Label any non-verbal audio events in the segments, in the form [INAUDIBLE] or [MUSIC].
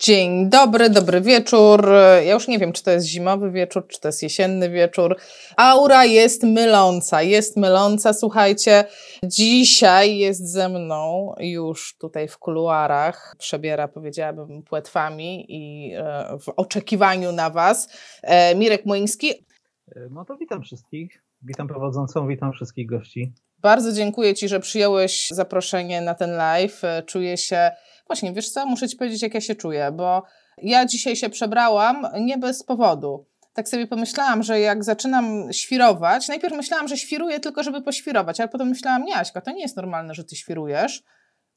Dzień dobry, dobry wieczór. Ja już nie wiem, czy to jest zimowy wieczór, czy to jest jesienny wieczór. Aura jest myląca, jest myląca. Słuchajcie, dzisiaj jest ze mną już tutaj w kuluarach, przebiera, powiedziałabym, płetwami i e, w oczekiwaniu na Was, e, Mirek Młyński. No to witam wszystkich. Witam prowadzącą, witam wszystkich gości. Bardzo dziękuję Ci, że przyjąłeś zaproszenie na ten live. Czuję się Właśnie, wiesz co, muszę Ci powiedzieć, jak ja się czuję, bo ja dzisiaj się przebrałam nie bez powodu. Tak sobie pomyślałam, że jak zaczynam świrować, najpierw myślałam, że świruję tylko, żeby poświrować, ale potem myślałam, nie Aśka, to nie jest normalne, że Ty świrujesz,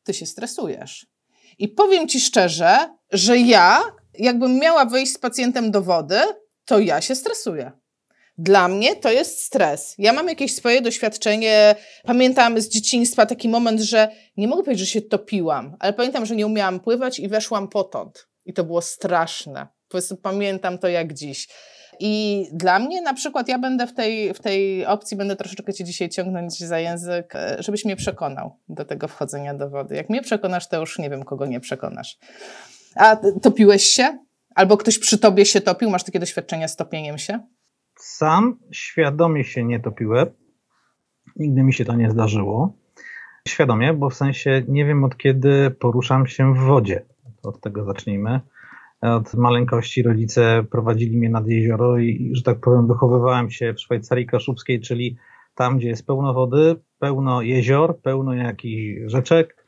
Ty się stresujesz. I powiem Ci szczerze, że ja, jakbym miała wyjść z pacjentem do wody, to ja się stresuję. Dla mnie to jest stres. Ja mam jakieś swoje doświadczenie. Pamiętam z dzieciństwa taki moment, że nie mogę powiedzieć, że się topiłam, ale pamiętam, że nie umiałam pływać i weszłam potąd. I to było straszne. Po prostu pamiętam to jak dziś. I dla mnie na przykład ja będę w tej, w tej opcji, będę troszeczkę Cię dzisiaj ciągnąć za język, e, żebyś mnie przekonał do tego wchodzenia do wody. Jak mnie przekonasz, to już nie wiem, kogo nie przekonasz. A topiłeś się? Albo ktoś przy Tobie się topił? Masz takie doświadczenia z topieniem się? Sam świadomie się nie topiłem. Nigdy mi się to nie zdarzyło. Świadomie, bo w sensie nie wiem od kiedy poruszam się w wodzie. Od tego zacznijmy. Od maleńkości rodzice prowadzili mnie nad jezioro i, że tak powiem, wychowywałem się w Szwajcarii Kaszubskiej, czyli tam, gdzie jest pełno wody, pełno jezior, pełno jakichś rzeczek.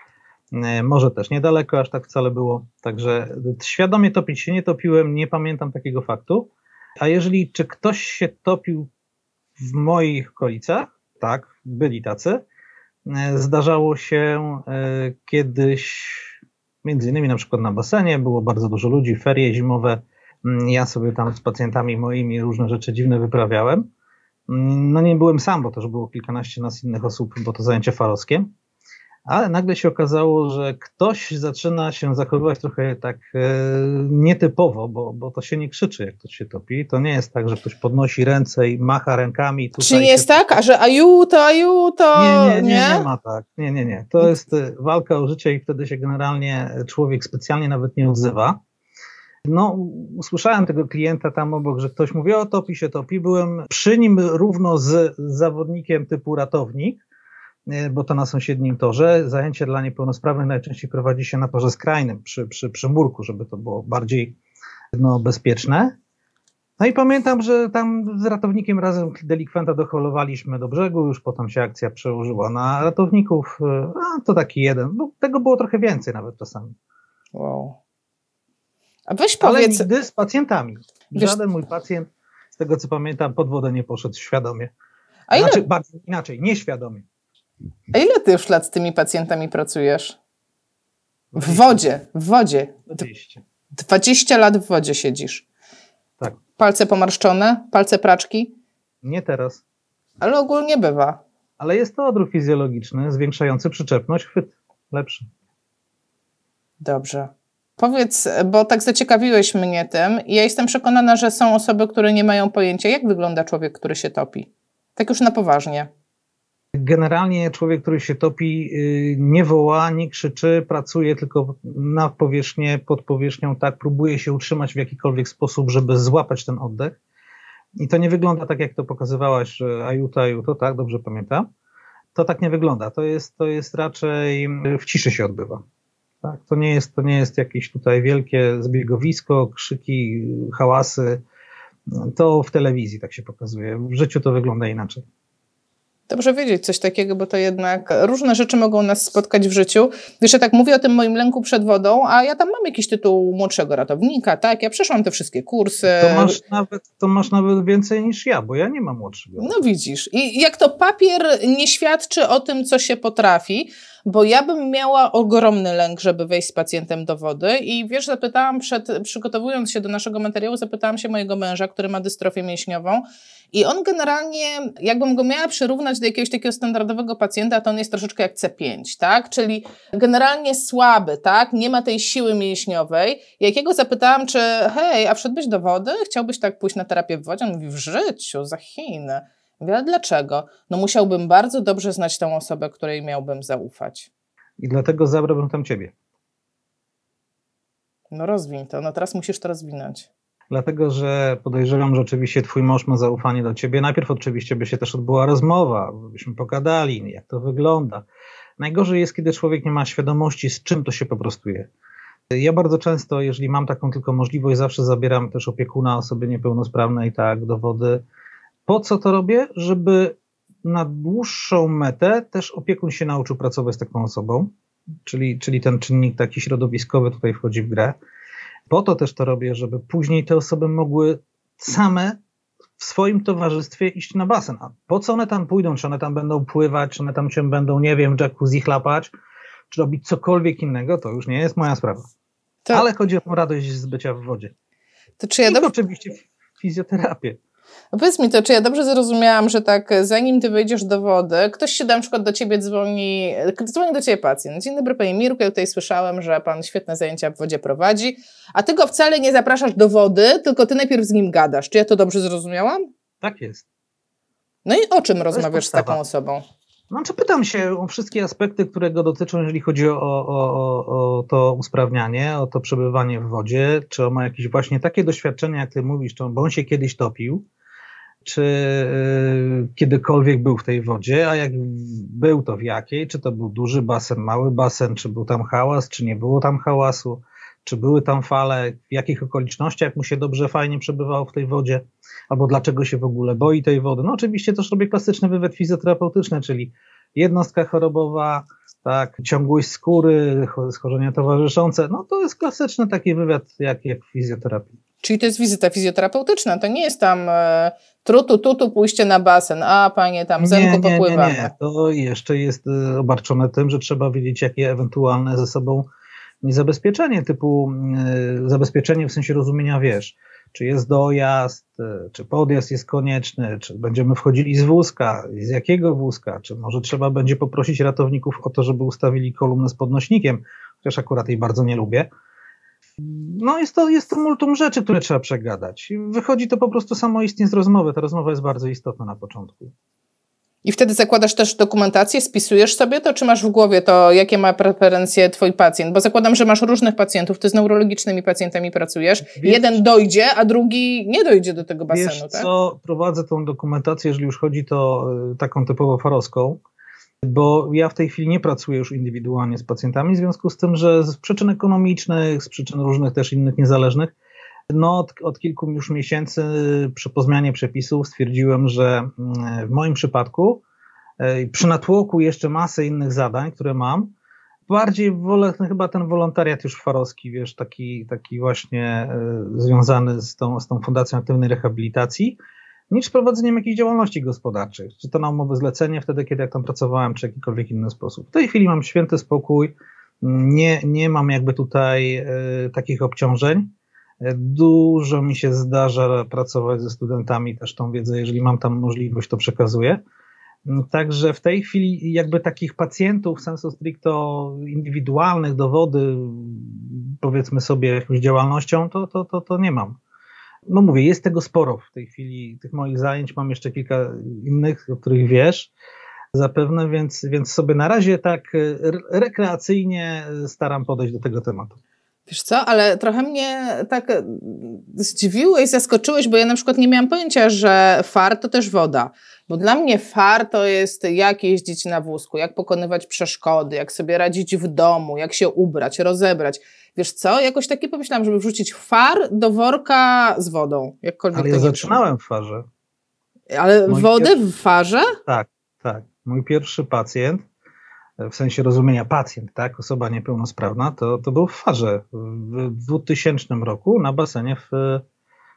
E, może też niedaleko, aż tak wcale było. Także świadomie topić się nie topiłem, nie pamiętam takiego faktu. A jeżeli, czy ktoś się topił w moich okolicach? Tak, byli tacy. E, zdarzało się e, kiedyś, między innymi na przykład na basenie, było bardzo dużo ludzi, ferie zimowe. Mm, ja sobie tam z pacjentami moimi różne rzeczy dziwne wyprawiałem. Mm, no nie byłem sam, bo też było kilkanaście nas innych osób, bo to zajęcie farowskie ale nagle się okazało, że ktoś zaczyna się zachowywać trochę tak e, nietypowo, bo, bo to się nie krzyczy, jak ktoś się topi. To nie jest tak, że ktoś podnosi ręce i macha rękami. Czy nie jest tak? A że ajuto, ajuto? Nie, nie, nie, nie, nie ma tak. Nie, nie, nie. To jest e, walka o życie i wtedy się generalnie człowiek specjalnie nawet nie odzywa. No, usłyszałem tego klienta tam obok, że ktoś mówi, o topi się, topi. Byłem przy nim równo z zawodnikiem typu ratownik, bo to na sąsiednim torze. Zajęcie dla niepełnosprawnych najczęściej prowadzi się na torze skrajnym, przy, przy, przy murku, żeby to było bardziej no, bezpieczne. No i pamiętam, że tam z ratownikiem razem delikwenta doholowaliśmy do brzegu, już potem się akcja przełożyła na ratowników. A to taki jeden. No, tego było trochę więcej nawet czasami. Wow. A weź powiedz... Ale nigdy z pacjentami. Żaden mój pacjent, z tego co pamiętam, pod wodę nie poszedł świadomie. A ile... Znaczy, bardziej inaczej, nieświadomie. A ile ty już lat z tymi pacjentami pracujesz? W wodzie, w wodzie. 20. 20 lat w wodzie siedzisz. Tak. Palce pomarszczone, palce praczki? Nie teraz. Ale ogólnie bywa. Ale jest to odruch fizjologiczny zwiększający przyczepność, chwyt lepszy. Dobrze. Powiedz, bo tak zaciekawiłeś mnie tym. Ja jestem przekonana, że są osoby, które nie mają pojęcia, jak wygląda człowiek, który się topi. Tak już na poważnie. Generalnie człowiek, który się topi, y, nie woła, nie krzyczy, pracuje tylko na powierzchnię, pod powierzchnią, tak, próbuje się utrzymać w jakikolwiek sposób, żeby złapać ten oddech. I to nie wygląda tak, jak to pokazywałaś, że ajuto, tak, dobrze pamiętam. To tak nie wygląda. To jest, to jest raczej w ciszy się odbywa. Tak, to nie jest, to nie jest jakieś tutaj wielkie zbiegowisko, krzyki, hałasy. To w telewizji tak się pokazuje. W życiu to wygląda inaczej. Dobrze wiedzieć coś takiego, bo to jednak różne rzeczy mogą nas spotkać w życiu. Wiesz, ja tak mówię o tym moim lęku przed wodą, a ja tam mam jakiś tytuł młodszego ratownika, tak? Ja przeszłam te wszystkie kursy. To masz nawet, to masz nawet więcej niż ja, bo ja nie mam młodszego. No widzisz. I jak to papier nie świadczy o tym, co się potrafi, bo ja bym miała ogromny lęk, żeby wejść z pacjentem do wody i wiesz, zapytałam przed, przygotowując się do naszego materiału, zapytałam się mojego męża, który ma dystrofię mięśniową i on generalnie, jakbym go miała przyrównać do jakiegoś takiego standardowego pacjenta, to on jest troszeczkę jak C5, tak? Czyli generalnie słaby, tak? Nie ma tej siły mięśniowej. Jakiego zapytałam, czy hej, a wszedłbyś do wody? Chciałbyś tak pójść na terapię w wodzie? On mówi, w życiu, za Chiny. Mówię, ale dlaczego? No musiałbym bardzo dobrze znać tę osobę, której miałbym zaufać. I dlatego zabrałbym tam ciebie. No rozwiń to, no teraz musisz to rozwinąć. Dlatego, że podejrzewam, że oczywiście twój mąż ma zaufanie do ciebie. Najpierw oczywiście by się też odbyła rozmowa, byśmy pogadali, jak to wygląda. Najgorzej jest, kiedy człowiek nie ma świadomości, z czym to się po prostu je. Ja bardzo często, jeżeli mam taką tylko możliwość, zawsze zabieram też opiekuna osoby niepełnosprawnej, tak, do wody. Po co to robię? Żeby na dłuższą metę też opiekun się nauczył pracować z taką osobą, czyli, czyli ten czynnik taki środowiskowy tutaj wchodzi w grę. Po to też to robię, żeby później te osoby mogły same w swoim towarzystwie iść na basen. A po co one tam pójdą? Czy one tam będą pływać, czy one tam się będą, nie wiem, jacuzzi chlapać, czy robić cokolwiek innego, to już nie jest moja sprawa. To... Ale chodzi o tą radość z bycia w wodzie. To czy ja I dobrze... oczywiście fizjoterapię. Powiedz mi to, czy ja dobrze zrozumiałam, że tak zanim ty wejdziesz do wody, ktoś się na przykład do ciebie dzwoni, dzwoni do ciebie pacjent. Dzień dobry panie Mirku, ja tutaj słyszałem, że pan świetne zajęcia w wodzie prowadzi, a ty go wcale nie zapraszasz do wody, tylko ty najpierw z nim gadasz. Czy ja to dobrze zrozumiałam? Tak jest. No i o czym to rozmawiasz z taką osobą? Znaczy pytam się o wszystkie aspekty, które go dotyczą, jeżeli chodzi o, o, o, o to usprawnianie, o to przebywanie w wodzie, czy on ma jakieś właśnie takie doświadczenia, jak ty mówisz, czy on, bo on się kiedyś topił, czy y, kiedykolwiek był w tej wodzie, a jak był, to w jakiej, czy to był duży basen, mały basen, czy był tam hałas, czy nie było tam hałasu, czy były tam fale, w jakich okolicznościach mu się dobrze, fajnie przebywało w tej wodzie, albo dlaczego się w ogóle boi tej wody. No oczywiście też robię klasyczny wywiad fizjoterapeutyczny, czyli jednostka chorobowa, tak, ciągłość skóry, schorzenia towarzyszące, no to jest klasyczny taki wywiad jak, jak w fizjoterapii. Czyli to jest wizyta fizjoterapeutyczna, to nie jest tam e, trutu, tutu, pójście na basen, a panie tam zenku nie, popływamy. Nie, nie, to jeszcze jest e, obarczone tym, że trzeba wiedzieć, jakie ewentualne ze sobą zabezpieczenie typu e, zabezpieczenie w sensie rozumienia, wiesz, czy jest dojazd, e, czy podjazd jest konieczny, czy będziemy wchodzili z wózka, z jakiego wózka, czy może trzeba będzie poprosić ratowników o to, żeby ustawili kolumnę z podnośnikiem, chociaż akurat jej bardzo nie lubię. No jest to, jest to multum rzeczy, które trzeba przegadać. Wychodzi to po prostu samoistnie z rozmowy. Ta rozmowa jest bardzo istotna na początku. I wtedy zakładasz też dokumentację, spisujesz sobie to, czy masz w głowie to, jakie ma preferencje twój pacjent? Bo zakładam, że masz różnych pacjentów, ty z neurologicznymi pacjentami pracujesz. Wiesz, Jeden dojdzie, a drugi nie dojdzie do tego basenu, wiesz, tak? co, prowadzę tą dokumentację, jeżeli już chodzi to y, taką typowo faroską, bo ja w tej chwili nie pracuję już indywidualnie z pacjentami, w związku z tym, że z przyczyn ekonomicznych, z przyczyn różnych też innych niezależnych, no, od, od, kilku już miesięcy przy pozmianie przepisów stwierdziłem, że mm, w moim przypadku, e, przy natłoku jeszcze masy innych zadań, które mam, bardziej wolę chyba ten wolontariat już farowski, wiesz, taki, taki właśnie e, związany z tą, z tą Fundacją Aktywnej Rehabilitacji, niż prowadzeniem jakiejś działalności gospodarczej. Czy to na umowę zlecenie wtedy, kiedy jak tam pracowałem, czy jakikolwiek inny sposób. W tej chwili mam święty spokój, nie, nie mam jakby tutaj y, takich obciążeń. Dużo mi się zdarza pracować ze studentami, też tą wiedzę, jeżeli mam tam możliwość, to przekazuję. Także w tej chwili jakby takich pacjentów sensu stricto indywidualnych dowody, powiedzmy sobie jakąś działalnością, to, to, to, to nie mam. No mówię, jest tego sporo w tej chwili, tych moich zajęć, mam jeszcze kilka innych, o których wiesz zapewne, więc, więc sobie na razie tak rekreacyjnie staram podejść do tego tematu. Wiesz co, ale trochę mnie tak zdziwiłeś, zaskoczyłeś, bo ja na przykład nie miałam pojęcia, że far to też woda. Bo dla mnie far to jest jak jeździć na wózku, jak pokonywać przeszkody, jak sobie radzić w domu, jak się ubrać, rozebrać. Wiesz co, jakoś takie pomyślałam, żeby wrzucić far do worka z wodą. Jakkolwiek Ale ja zaczynałem w farze. Ale Mój wodę pierwszy... w farze? Tak, tak. Mój pierwszy pacjent w sensie rozumienia pacjent, tak, osoba niepełnosprawna, to, to był w farze w 2000 roku na basenie w,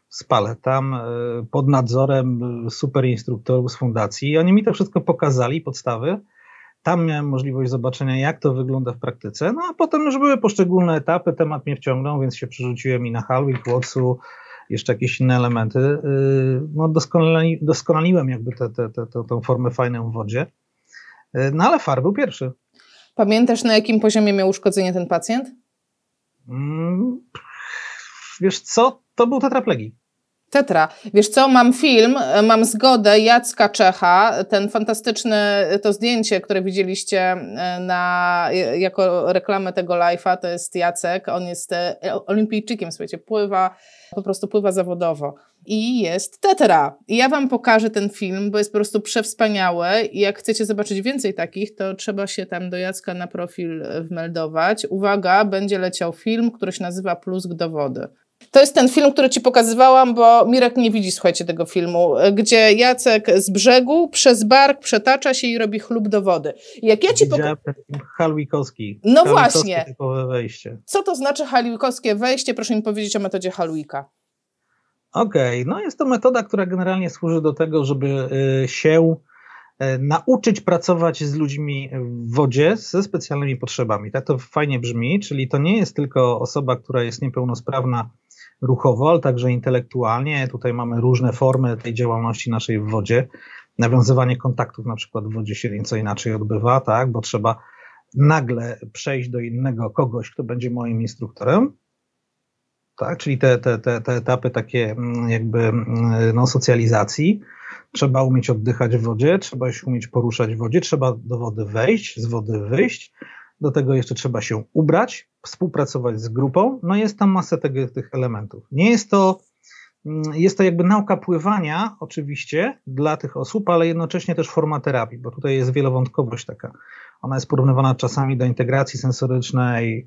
w Spale, tam e, pod nadzorem super instruktorów z fundacji i oni mi to wszystko pokazali, podstawy. Tam miałem możliwość zobaczenia, jak to wygląda w praktyce, no a potem już były poszczególne etapy, temat mnie wciągnął, więc się przerzuciłem i na Halwick, Watsu, jeszcze jakieś inne elementy. E, no doskonali, doskonaliłem jakby tę te, te, te, formę fajną w wodzie. E, no ale far był pierwszy. Pamiętasz, na jakim poziomie miał uszkodzenie ten pacjent? Mm, wiesz co? To był tetraplegik. Tetra. Wiesz co, mam film, mam zgodę Jacka Czecha, ten fantastyczny, to zdjęcie, które widzieliście e, na, jako reklamę tego live'a, to jest Jacek, on jest e, olimpijczykiem, słuchajcie, pływa, po prostu pływa zawodowo. I jest Tetra. I ja wam pokażę ten film, bo jest po prostu przewspaniały i jak chcecie zobaczyć więcej takich, to trzeba się tam do Jacka na profil wmeldować. Uwaga, będzie leciał film, który się nazywa Plusk do wody. To jest ten film, który ci pokazywałam, bo Mirek nie widzi, słuchajcie, tego filmu, gdzie Jacek z brzegu przez bark przetacza się i robi chlub do wody. Jak ja ci pokażę... Halwikowski. No właśnie. Typowe wejście. Co to znaczy halwikowskie wejście? Proszę mi powiedzieć o metodzie Halwika. Okej, okay. no jest to metoda, która generalnie służy do tego, żeby y, się nauczyć pracować z ludźmi w wodzie ze specjalnymi potrzebami. Tak to fajnie brzmi, czyli to nie jest tylko osoba, która jest niepełnosprawna ruchowo, ale także intelektualnie. Tutaj mamy różne formy tej działalności naszej w wodzie. Nawiązywanie kontaktów na przykład w wodzie się nieco inaczej odbywa, tak, bo trzeba nagle przejść do innego kogoś, kto będzie moim instruktorem. Tak, czyli te, te, te, te etapy takie mm, jakby mm, no, socjalizacji. Trzeba umieć oddychać w wodzie, trzeba się umieć poruszać w wodzie, trzeba do wody wejść, z wody wyjść. Do tego jeszcze trzeba się ubrać, współpracować z grupą, no jest tam masę tego, tych elementów. Nie jest to, mm, jest to jakby nauka pływania, oczywiście, dla tych osób, ale jednocześnie też forma terapii, bo tutaj jest wielowątkowość taka. Ona jest porównywana czasami do integracji sensorycznej,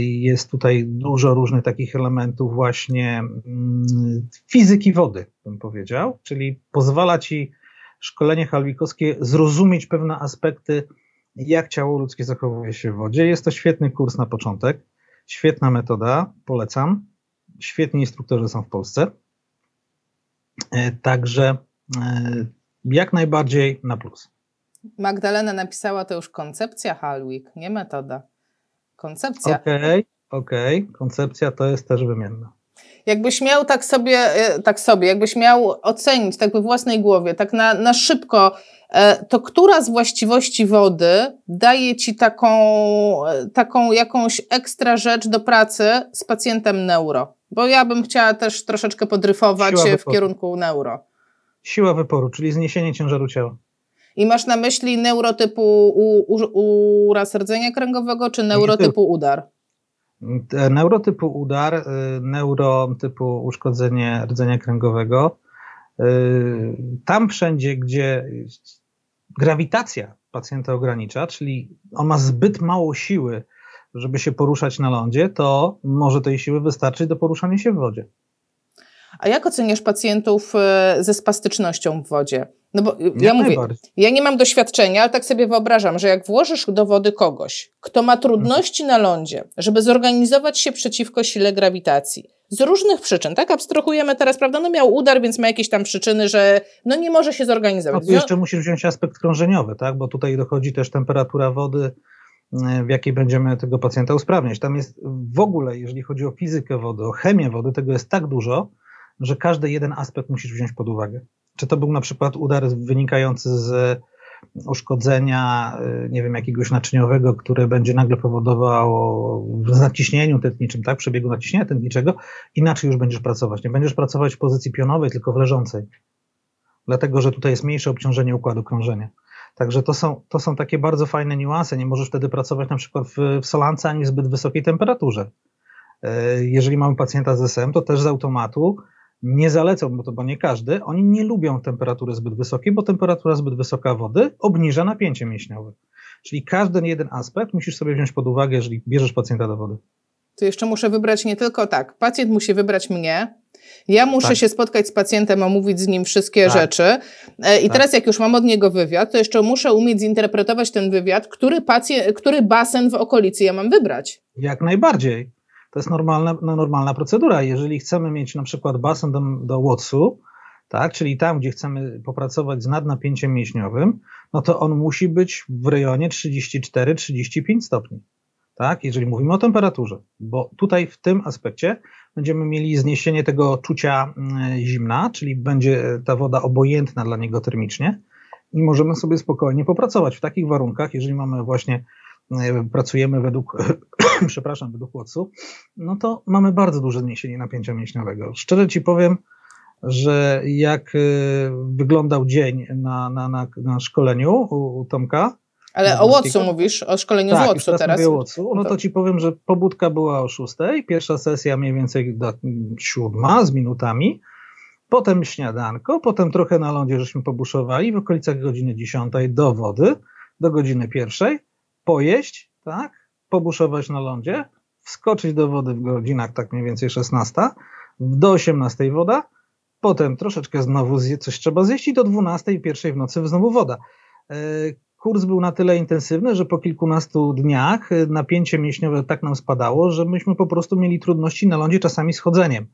jest tutaj dużo różnych takich elementów właśnie mm, fizyki wody, bym powiedział, czyli pozwala ci szkolenie halwikowskie zrozumieć pewne aspekty jak ciało ludzkie zachowuje się w wodzie. Jest to świetny kurs na początek, świetna metoda, polecam. Świetni instruktorzy są w Polsce. E, także e, jak najbardziej na plus. Magdalena napisała to już koncepcja Halwick, nie metoda. Koncepcja. Okej, okay, okej. Okay. Koncepcja to jest też wymienna. Jakbyś miał tak sobie, e, tak sobie, jakbyś miał ocenić tak we własnej głowie, tak na, na szybko, E, to która z właściwości wody daje ci taką, e, taką jakąś ekstra rzecz do pracy z pacjentem neuro? Bo ja bym chciała też troszeczkę podryfować w kierunku neuro. Siła wyporu, czyli zniesienie ciężaru ciała. I masz na myśli neurotypu u, u, uraz rdzenia kręgowego, czy neurotypu udar? Neurotypu udar, neurotypu uszkodzenie rdzenia kręgowego, y, tam wszędzie, gdzie grawitacja pacjenta ogranicza, czyli on ma zbyt mało siły, żeby się poruszać na lądzie, to może tej siły wystarczyć do poruszania się w wodzie. A jak oceniasz pacjentów e, ze spastycznością w wodzie? No bo ja mówię, ja nie mam doświadczenia, ale tak sobie wyobrażam, że jak włożysz do wody kogoś, kto ma trudności na lądzie, żeby zorganizować się przeciwko sile grawitacji, z różnych przyczyn, tak? Abstrahujemy teraz, prawda? No miał udar, więc ma jakieś tam przyczyny, że no nie może się zorganizować. No, jeszcze musisz wziąć aspekt krążeniowy, tak? Bo tutaj dochodzi też temperatura wody, e, w jakiej będziemy tego pacjenta usprawniać. Tam jest w ogóle, jeżeli chodzi o fizykę wody, o chemię wody, tego jest tak dużo, że każdy jeden aspekt musisz wziąć pod uwagę. Czy to był na przykład udar wynikający z uszkodzenia, y, nie wiem, jakiegoś naczyniowego, które będzie nagle powodowało w naciśnieniu tętniczym, tak, przebiegu naciśnienia tętniczego, inaczej już będziesz pracować. Nie będziesz pracować w pozycji pionowej, tylko w leżącej. Dlatego, że tutaj jest mniejsze obciążenie układu krążenia. Także to są, to są takie bardzo fajne niuanse. Nie możesz wtedy pracować na przykład w, w solance ani w zbyt wysokiej temperaturze. Y, jeżeli mamy pacjenta z SM, to też z automatu nie zalecą, bo to bo nie każdy, oni nie lubią temperatury zbyt wysokiej, bo temperatura zbyt wysoka wody obniża napięcie mięśniowe. Czyli każdy jeden aspekt musisz sobie wziąć pod uwagę, jeżeli bierzesz pacjenta do wody. To jeszcze muszę wybrać nie tylko tak, pacjent musi wybrać mnie, ja muszę tak. się spotkać z pacjentem, omówić z nim wszystkie tak. rzeczy. E, I tak. teraz, jak już mam od niego wywiad, to jeszcze muszę umieć zinterpretować ten wywiad, który, pacjent, który basen w okolicy ja mam wybrać. Jak najbardziej. To jest normalna, no, normalna procedura. Jeżeli chcemy mieć na przykład basen do, do Watsu, tak, czyli tam, gdzie chcemy popracować z nadnapięciem mięśniowym, no to on musi być w rejonie 34-35 stopni. Tak, jeżeli mówimy o temperaturze, bo tutaj w tym aspekcie będziemy mieli zniesienie tego czucia mm, zimna, czyli będzie ta woda obojętna dla niego termicznie i możemy sobie spokojnie popracować w takich warunkach, jeżeli mamy właśnie pracujemy według, [COUGHS] przepraszam, według Watsu, no to mamy bardzo duże zniesienie napięcia mięśniowego. Szczerze Ci powiem, że jak wyglądał dzień na, na, na, na szkoleniu u, u Tomka, ale o Watsu mówisz, o szkoleniu tak, z Watsu teraz. teraz. o Watsu. No to ci powiem, że pobudka była o 6, pierwsza sesja mniej więcej do 7 z minutami, potem śniadanko, potem trochę na lądzie żeśmy pobuszowali w okolicach godziny 10 do wody, do godziny pierwszej, pojeść, tak, pobuszować na lądzie, wskoczyć do wody w godzinach tak mniej więcej 16, do 18 woda, potem troszeczkę znowu coś trzeba zjeść i do 12 pierwszej w nocy znowu woda. E, kurs był na tyle intensywny, że po kilkunastu dniach y, napięcie mięśniowe tak nam spadało, że myśmy po prostu mieli trudności na lądzie czasami z chodzeniem,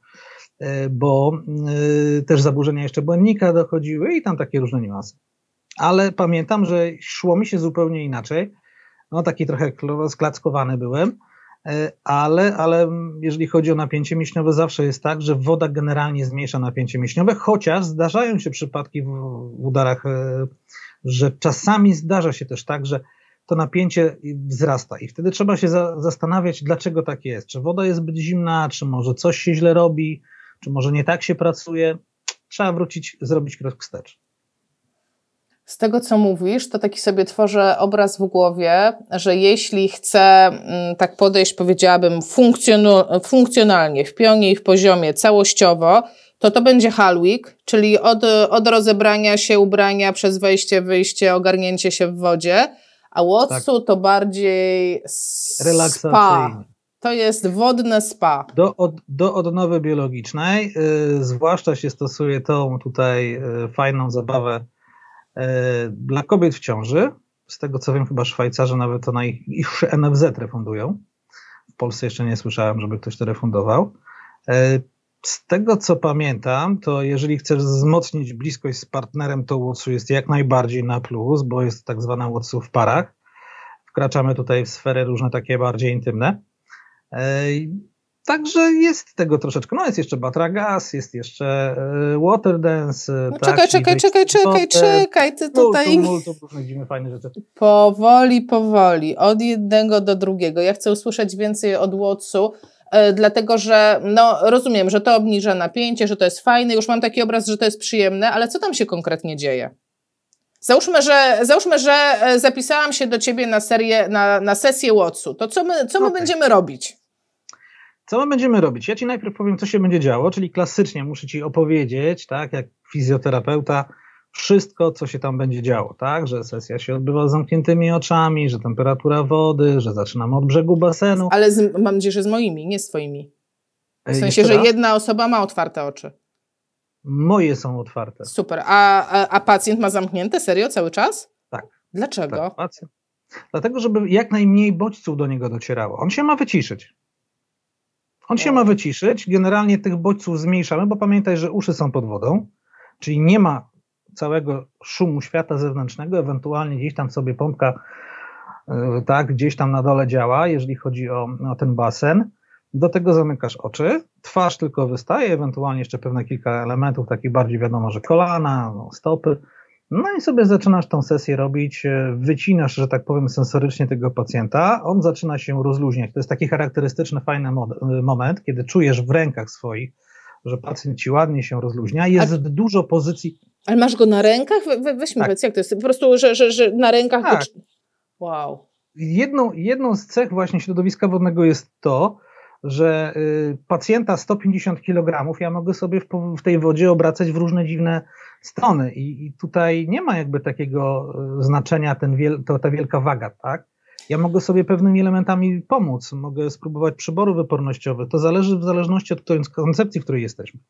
y, bo też zaburzenia jeszcze błędnika dochodziły i tam takie różne niuanse. Ale pamiętam, że szło mi się zupełnie inaczej. No taki trochę sklackowany byłem, ale, ale jeżeli chodzi o napięcie mięśniowe, zawsze jest tak, że woda generalnie zmniejsza napięcie mięśniowe, chociaż zdarzają się przypadki w, w udarach że czasami zdarza się też tak, że to napięcie wzrasta i wtedy trzeba się za, zastanawiać, dlaczego tak jest. Czy woda jest zbyt zimna, czy może coś się źle robi, czy może nie tak się pracuje. Trzeba wrócić, zrobić krok wstecz. Z tego, co mówisz, to taki sobie tworzę obraz w głowie, że jeśli chcę mm, tak podejść, powiedziałabym, funkcjonalnie, w pionie i w poziomie, całościowo, to to będzie Halwik, czyli od, od rozebrania się ubrania przez wejście, wyjście, ogarnięcie się w wodzie, a Watsu tak. to bardziej spa. To jest wodne spa. Do, od, do odnowy biologicznej, yy, zwłaszcza się stosuje tą tutaj yy, fajną zabawę dla kobiet w ciąży. Z tego co wiem, chyba Szwajcarzy nawet to na ich, ich NFZ refundują. W Polsce jeszcze nie słyszałem, żeby ktoś to refundował. Y, z tego co pamiętam, to jeżeli chcesz wzmocnić bliskość z partnerem, to Watsu jest jak najbardziej na plus, bo jest tak zwana Watsu w parach. Wkraczamy tutaj w sfery różne takie bardziej intymne. Także jest tego troszeczkę. No jest jeszcze Batragas, jest jeszcze e, Water Dance. No czekaj, czekaj, czekaj, czekaj, czekaj, ty tutaj... Multum, multum fajne rzeczy. Powoli, powoli, od jednego do drugiego. Ja chcę usłyszeć więcej od Watsu. E, dlatego że no, rozumiem, że to obniża napięcie, że to jest fajne, już mam taki obraz, że to jest przyjemne, ale co tam się konkretnie dzieje? Załóżmy, że, załóżmy, że e, zapisałam się do ciebie na serię, na, na sesję Watsu. To co my, co my okay. będziemy robić? Co my będziemy robić? Ja ci najpierw powiem, co się będzie działo, czyli klasycznie muszę ci opowiedzieć, tak, jak fizjoterapeuta, wszystko, co się tam będzie działo, tak? Że sesja się odbywa z zamkniętymi oczami, że temperatura wody, że zaczynamy od brzegu basenu. Ale z, mam nadzieję, że z moimi, nie z twoimi. W sensie, że jedna osoba ma otwarte oczy. Moje są otwarte. Super. A, a, a pacjent ma zamknięte? Serio? Cały czas? Tak. Dlaczego? Tak, pacjent. Dlatego, żeby jak najmniej bodźców do niego docierało. On się ma wyciszyć. On się ma wyciszyć. Generalnie tych bodźców zmniejszamy, bo pamiętaj, że uszy są pod wodą, czyli nie ma całego szumu świata zewnętrznego, ewentualnie gdzieś tam sobie pompka e, tak, gdzieś tam na dole działa, jeżeli chodzi o, o ten basen. Do tego zamykasz oczy, twarz tylko wystaje, ewentualnie jeszcze pewne kilka elementów, takich bardziej wiadomo, że kolana, no, stopy. No i sobie zaczynasz tą sesję robić, e, wycinasz, że tak powiem, sensorycznie tego pacjenta, on zaczyna się rozluźniać. To jest taki charakterystyczny, fajny moment, kiedy czujesz w rękach swoich, że pacjent ci ładnie się rozluźnia. Jest A... dużo pozycji ale masz go na rękach? We, weź mi tak. powiedz, jak to jest? Po prostu, że, że, że na rękach... Tak. Wow. Jedną, jedną z cech właśnie środowiska wodnego jest to, że y, pacjenta 150 kg ja mogę sobie w, tej wodzie obracać w różne dziwne strony i, i tutaj nie ma jakby takiego y, znaczenia ten wiel, to, ta wielka waga, tak? Ja mogę sobie pewnymi elementami pomóc, mogę spróbować przyboru wypornościowych. To zależy w zależności od koncepcji, w której jesteśmy.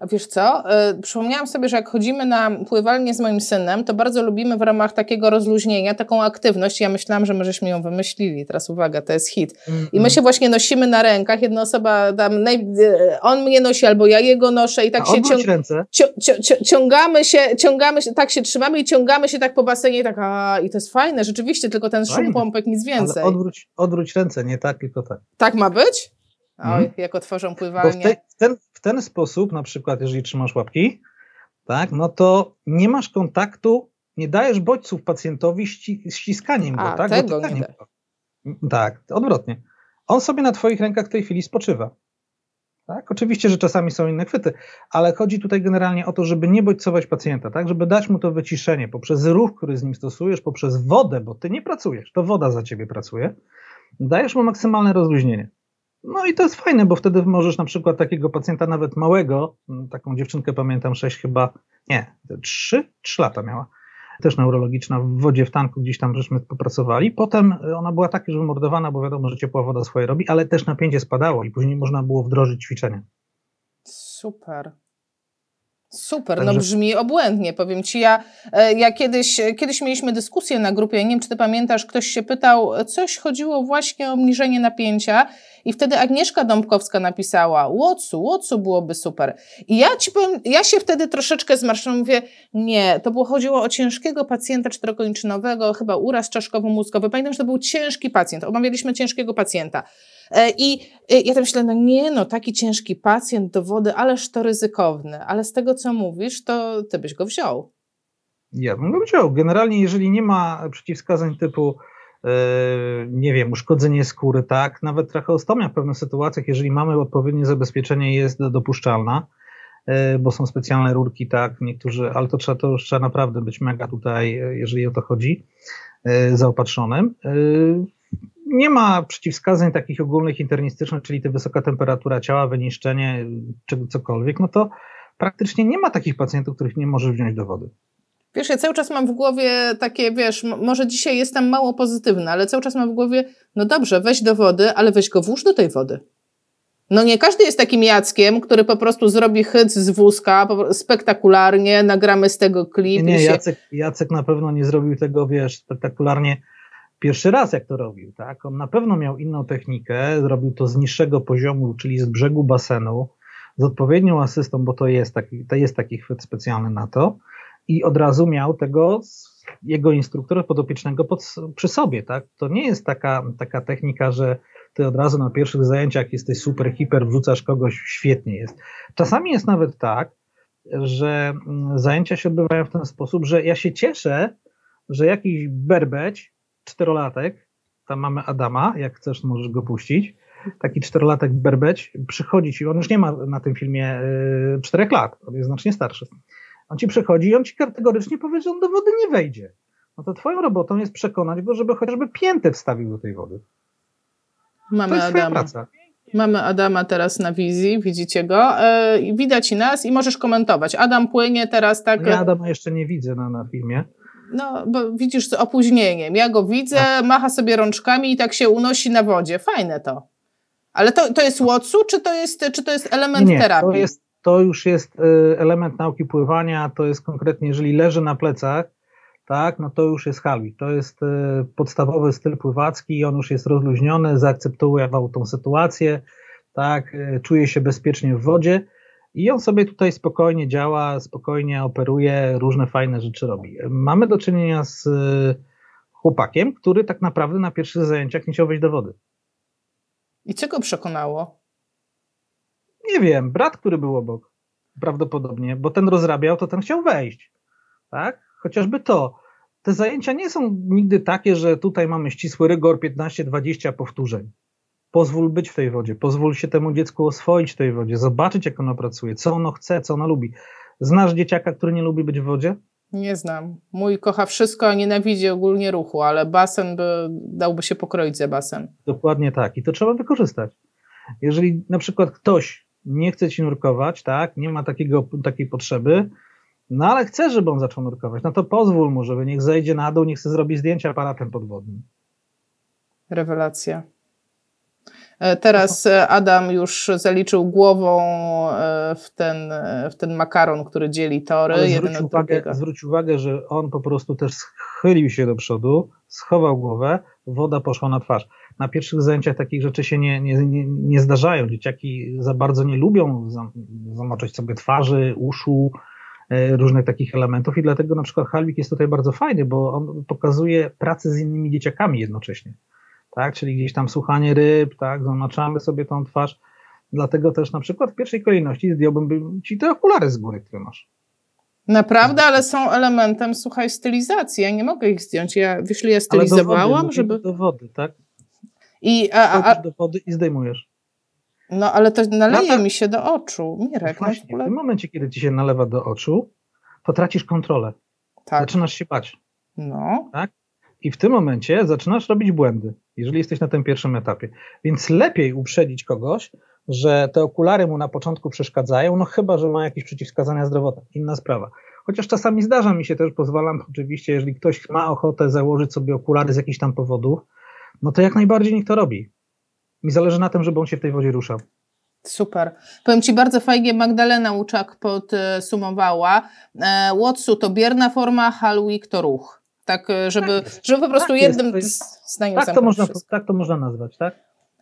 A wiesz co? Yy, przypomniałam sobie, że jak chodzimy na pływalnię z moim synem, to bardzo lubimy w ramach takiego rozluźnienia taką aktywność. Ja myślałam, że my żeśmy ją wymyślili. Teraz uwaga, to jest hit. I my się właśnie nosimy na rękach. Jedna osoba tam, naj... Y, on mnie nosi albo ja jego noszę i tak A się cią... ręce. ciągamy się, ciągamy się, tak się trzymamy i ciągamy się tak po basenie i tak, a i to jest fajne, rzeczywiście, tylko ten szum pompek nic więcej. Ale odwróć, odwróć ręce, nie tak, tylko tak. Tak ma być? Oj, hmm. jak otworzą pływalnię. W, te, w, ten, w ten sposób, na przykład, jeżeli trzymasz łapki, tak, no to nie masz kontaktu, nie dajesz bodźców pacjentowi ści, ściskaniem A, go, tak? Tego nie da. Tak, odwrotnie. On sobie na twoich rękach w tej chwili spoczywa. Tak? Oczywiście, że czasami są inne chwyty, ale chodzi tutaj generalnie o to, żeby nie bodźcować pacjenta, tak? żeby dać mu to wyciszenie poprzez ruch, który z nim stosujesz, poprzez wodę, bo ty nie pracujesz, to woda za ciebie pracuje, dajesz mu maksymalne rozluźnienie. No i to jest fajne, bo wtedy możesz na przykład takiego pacjenta nawet małego, taką dziewczynkę pamiętam, sześć chyba, nie, trzy, trzy lata miała, też neurologiczna, w wodzie w tanku gdzieś tam żeśmy popracowali. Potem ona była tak już wymordowana, bo wiadomo, że ciepła woda swoje robi, ale też napięcie spadało i później można było wdrożyć ćwiczenia. Super. Super, no Także... no brzmi obłędnie, powiem Ci. Ja, e, ja kiedyś, kiedyś mieliśmy dyskusję na grupie, nie wiem, czy Ty pamiętasz, ktoś się pytał, coś chodziło właśnie o obniżenie napięcia i wtedy Agnieszka Dąbkowska napisała, Łocu, Łocu byłoby super. I ja Ci powiem, ja się wtedy troszeczkę zmarszczyłam, mówię, nie, to było, chodziło o ciężkiego pacjenta czterokończynowego, chyba uraz czaszkowo-mózgowy. Pamiętam, że to był ciężki pacjent, omawialiśmy ciężkiego pacjenta. E, I e, ja tam myślę, no nie, no taki ciężki pacjent do wody, ależ to ryzykowny. Ale z tego, co mówisz, to ty byś go wziął. Ja bym go wziął. Generalnie, jeżeli nie ma przeciwwskazań typu e, nie wiem, uszkodzenie skóry, tak, nawet tracheostomia w pewnych sytuacjach, jeżeli mamy odpowiednie zabezpieczenie, jest dopuszczalna, bo są specjalne rurki, tak, niektórzy, ale to trzeba, to już trzeba naprawdę być mega tutaj, jeżeli o to chodzi, zaopatrzonym nie ma przeciwwskazań takich ogólnych internistycznych, czyli to wysoka temperatura ciała, wyniszczenie, czy cokolwiek, no to praktycznie nie ma takich pacjentów, których nie możesz wziąć do wody. Wiesz, ja cały czas mam w głowie takie, wiesz, może dzisiaj jestem mało pozytywna, ale cały czas mam w głowie, no dobrze, weź do wody, ale weź go włóż do tej wody. No nie każdy jest takim Jackiem, który po prostu zrobi hyc z wózka, spektakularnie, nagramy z tego klip. Nie, nie Jacek, Jacek na pewno nie zrobił tego, wiesz, spektakularnie pierwszy raz, jak to robił, tak? On na pewno miał inną technikę, zrobił to z niższego poziomu, czyli z brzegu basenu, z odpowiednią asystą, bo to jest taki, to jest taki chwyt specjalny na to i od razu miał tego jego instruktora podopiecznego pod, przy sobie, tak? To nie jest taka, taka technika, że ty od razu na pierwszych zajęciach jesteś super, hiper, wrzucasz kogoś, świetnie jest. Czasami jest nawet tak, że mm, zajęcia się odbywają w ten sposób, że ja się cieszę, że jakiś berbeć czterolatek, tam mamy Adama, jak chcesz, możesz go puścić. Taki czterolatek berbeć przychodzi ci, on już nie ma na tym filmie y, czterech lat, on jest znacznie starszy. On ci przychodzi i on ci kategorycznie powie, że on do wody nie wejdzie. No to twoją robotą jest przekonać go, żeby chociażby piętę wstawił do tej wody. Mamy Adama. praca. Mamy Adama teraz na wizji, widzicie go. Yy, widać i nas i możesz komentować. Adam płynie teraz tak. Ja Adama jeszcze nie widzę na, na filmie. No, bo widzisz z opóźnieniem. Ja go widzę, tak. macha sobie rączkami i tak się unosi na wodzie. Fajne to. Ale to, to jest łocu, czy to jest, czy to jest element Nie, terapii? To, jest, to już jest y, element nauki pływania, to jest konkretnie, jeżeli leży na plecach, tak, no to już jest halwik. To jest y, podstawowy styl pływacki i on już jest rozluźniony, zaakceptował tą sytuację, tak, y, czuje się bezpiecznie w wodzie i on sobie tutaj spokojnie działa, spokojnie operuje, różne fajne rzeczy robi. Mamy do czynienia z y, chłopakiem, który tak naprawdę na pierwszych zajęciach nie chciał wejść do wody. I co go przekonało? Nie wiem, brat, który był obok. Prawdopodobnie, bo ten rozrabiał, to ten chciał wejść. Tak? Chociażby to. Te zajęcia nie są nigdy takie, że tutaj mamy ścisły rygor 15-20 powtórzeń pozwól być w tej wodzie, pozwól się temu dziecku oswoić w tej wodzie, zobaczyć jak ono pracuje, co ono chce, co ono lubi. Znasz dzieciaka, który nie lubi być w wodzie? Nie znam. Mój kocha wszystko, a nienawidzi ogólnie ruchu, ale basen by, dałby się pokroić za basen. Dokładnie tak i to trzeba wykorzystać. Jeżeli na przykład ktoś nie chce ci nurkować, tak, nie ma takiego, takiej potrzeby, no ale chce, żeby on zaczął nurkować, no to pozwól mu, żeby niech zejdzie na dół, niech chce zrobić zdjęcia aparatem podwodnym. Rewelacja. E, teraz e, Adam już zaliczył głową e, w ten, w ten makaron, który dzieli tory. Ale zwróć, uwagę, zwróć uwagę, że on po prostu też schylił się do przodu, schował głowę, woda poszła na twarz. Na pierwszych zajęciach takich rzeczy się nie, nie, nie, nie zdarzają. Dzieciaki za bardzo nie lubią zamoczyć sobie twarzy, uszu, różnych takich elementów i dlatego na przykład Halwik jest tutaj bardzo fajny, bo on pokazuje pracę z innymi dzieciakami jednocześnie tak, czyli gdzieś tam słuchanie ryb, tak, zamaczamy sobie tą twarz. Dlatego też na przykład w pierwszej kolejności zdjąłbym ci te okulary z góry, które masz. Naprawdę, ale są elementem, słuchaj, stylizacji. Ja nie mogę ich zdjąć. Ja, wiesz, ja stylizowałam, do wody, żeby. Do wody, tak? I, a, a, do wody i zdejmujesz. No ale to naleje mi się do oczu, Mirek. No właśnie, w tym momencie, kiedy ci się nalewa do oczu, to tracisz kontrolę. Tak. Zaczynasz się bać. No. Tak? I w tym momencie zaczynasz robić błędy, jeżeli jesteś na tym pierwszym etapie. Więc lepiej uprzedzić kogoś, że te okulary mu na początku przeszkadzają, no chyba, że ma jakieś przeciwwskazania zdrowotne. Inna sprawa. Chociaż czasami zdarza mi się też, pozwalam oczywiście, jeżeli ktoś ma ochotę założyć sobie okulary z jakichś tam powodów, no to jak najbardziej niech to robi. Mi zależy na tym, żeby on się w tej wodzie ruszał. Super. Powiem Ci bardzo fajnie, Magdalena Łuczak podsumowała. E, Watsu to bierna forma, Halwik to ruch. Tak, e, żeby, tak żeby po prostu tak jednym jest, zdaniem tak to, można, tak to można nazwać, tak?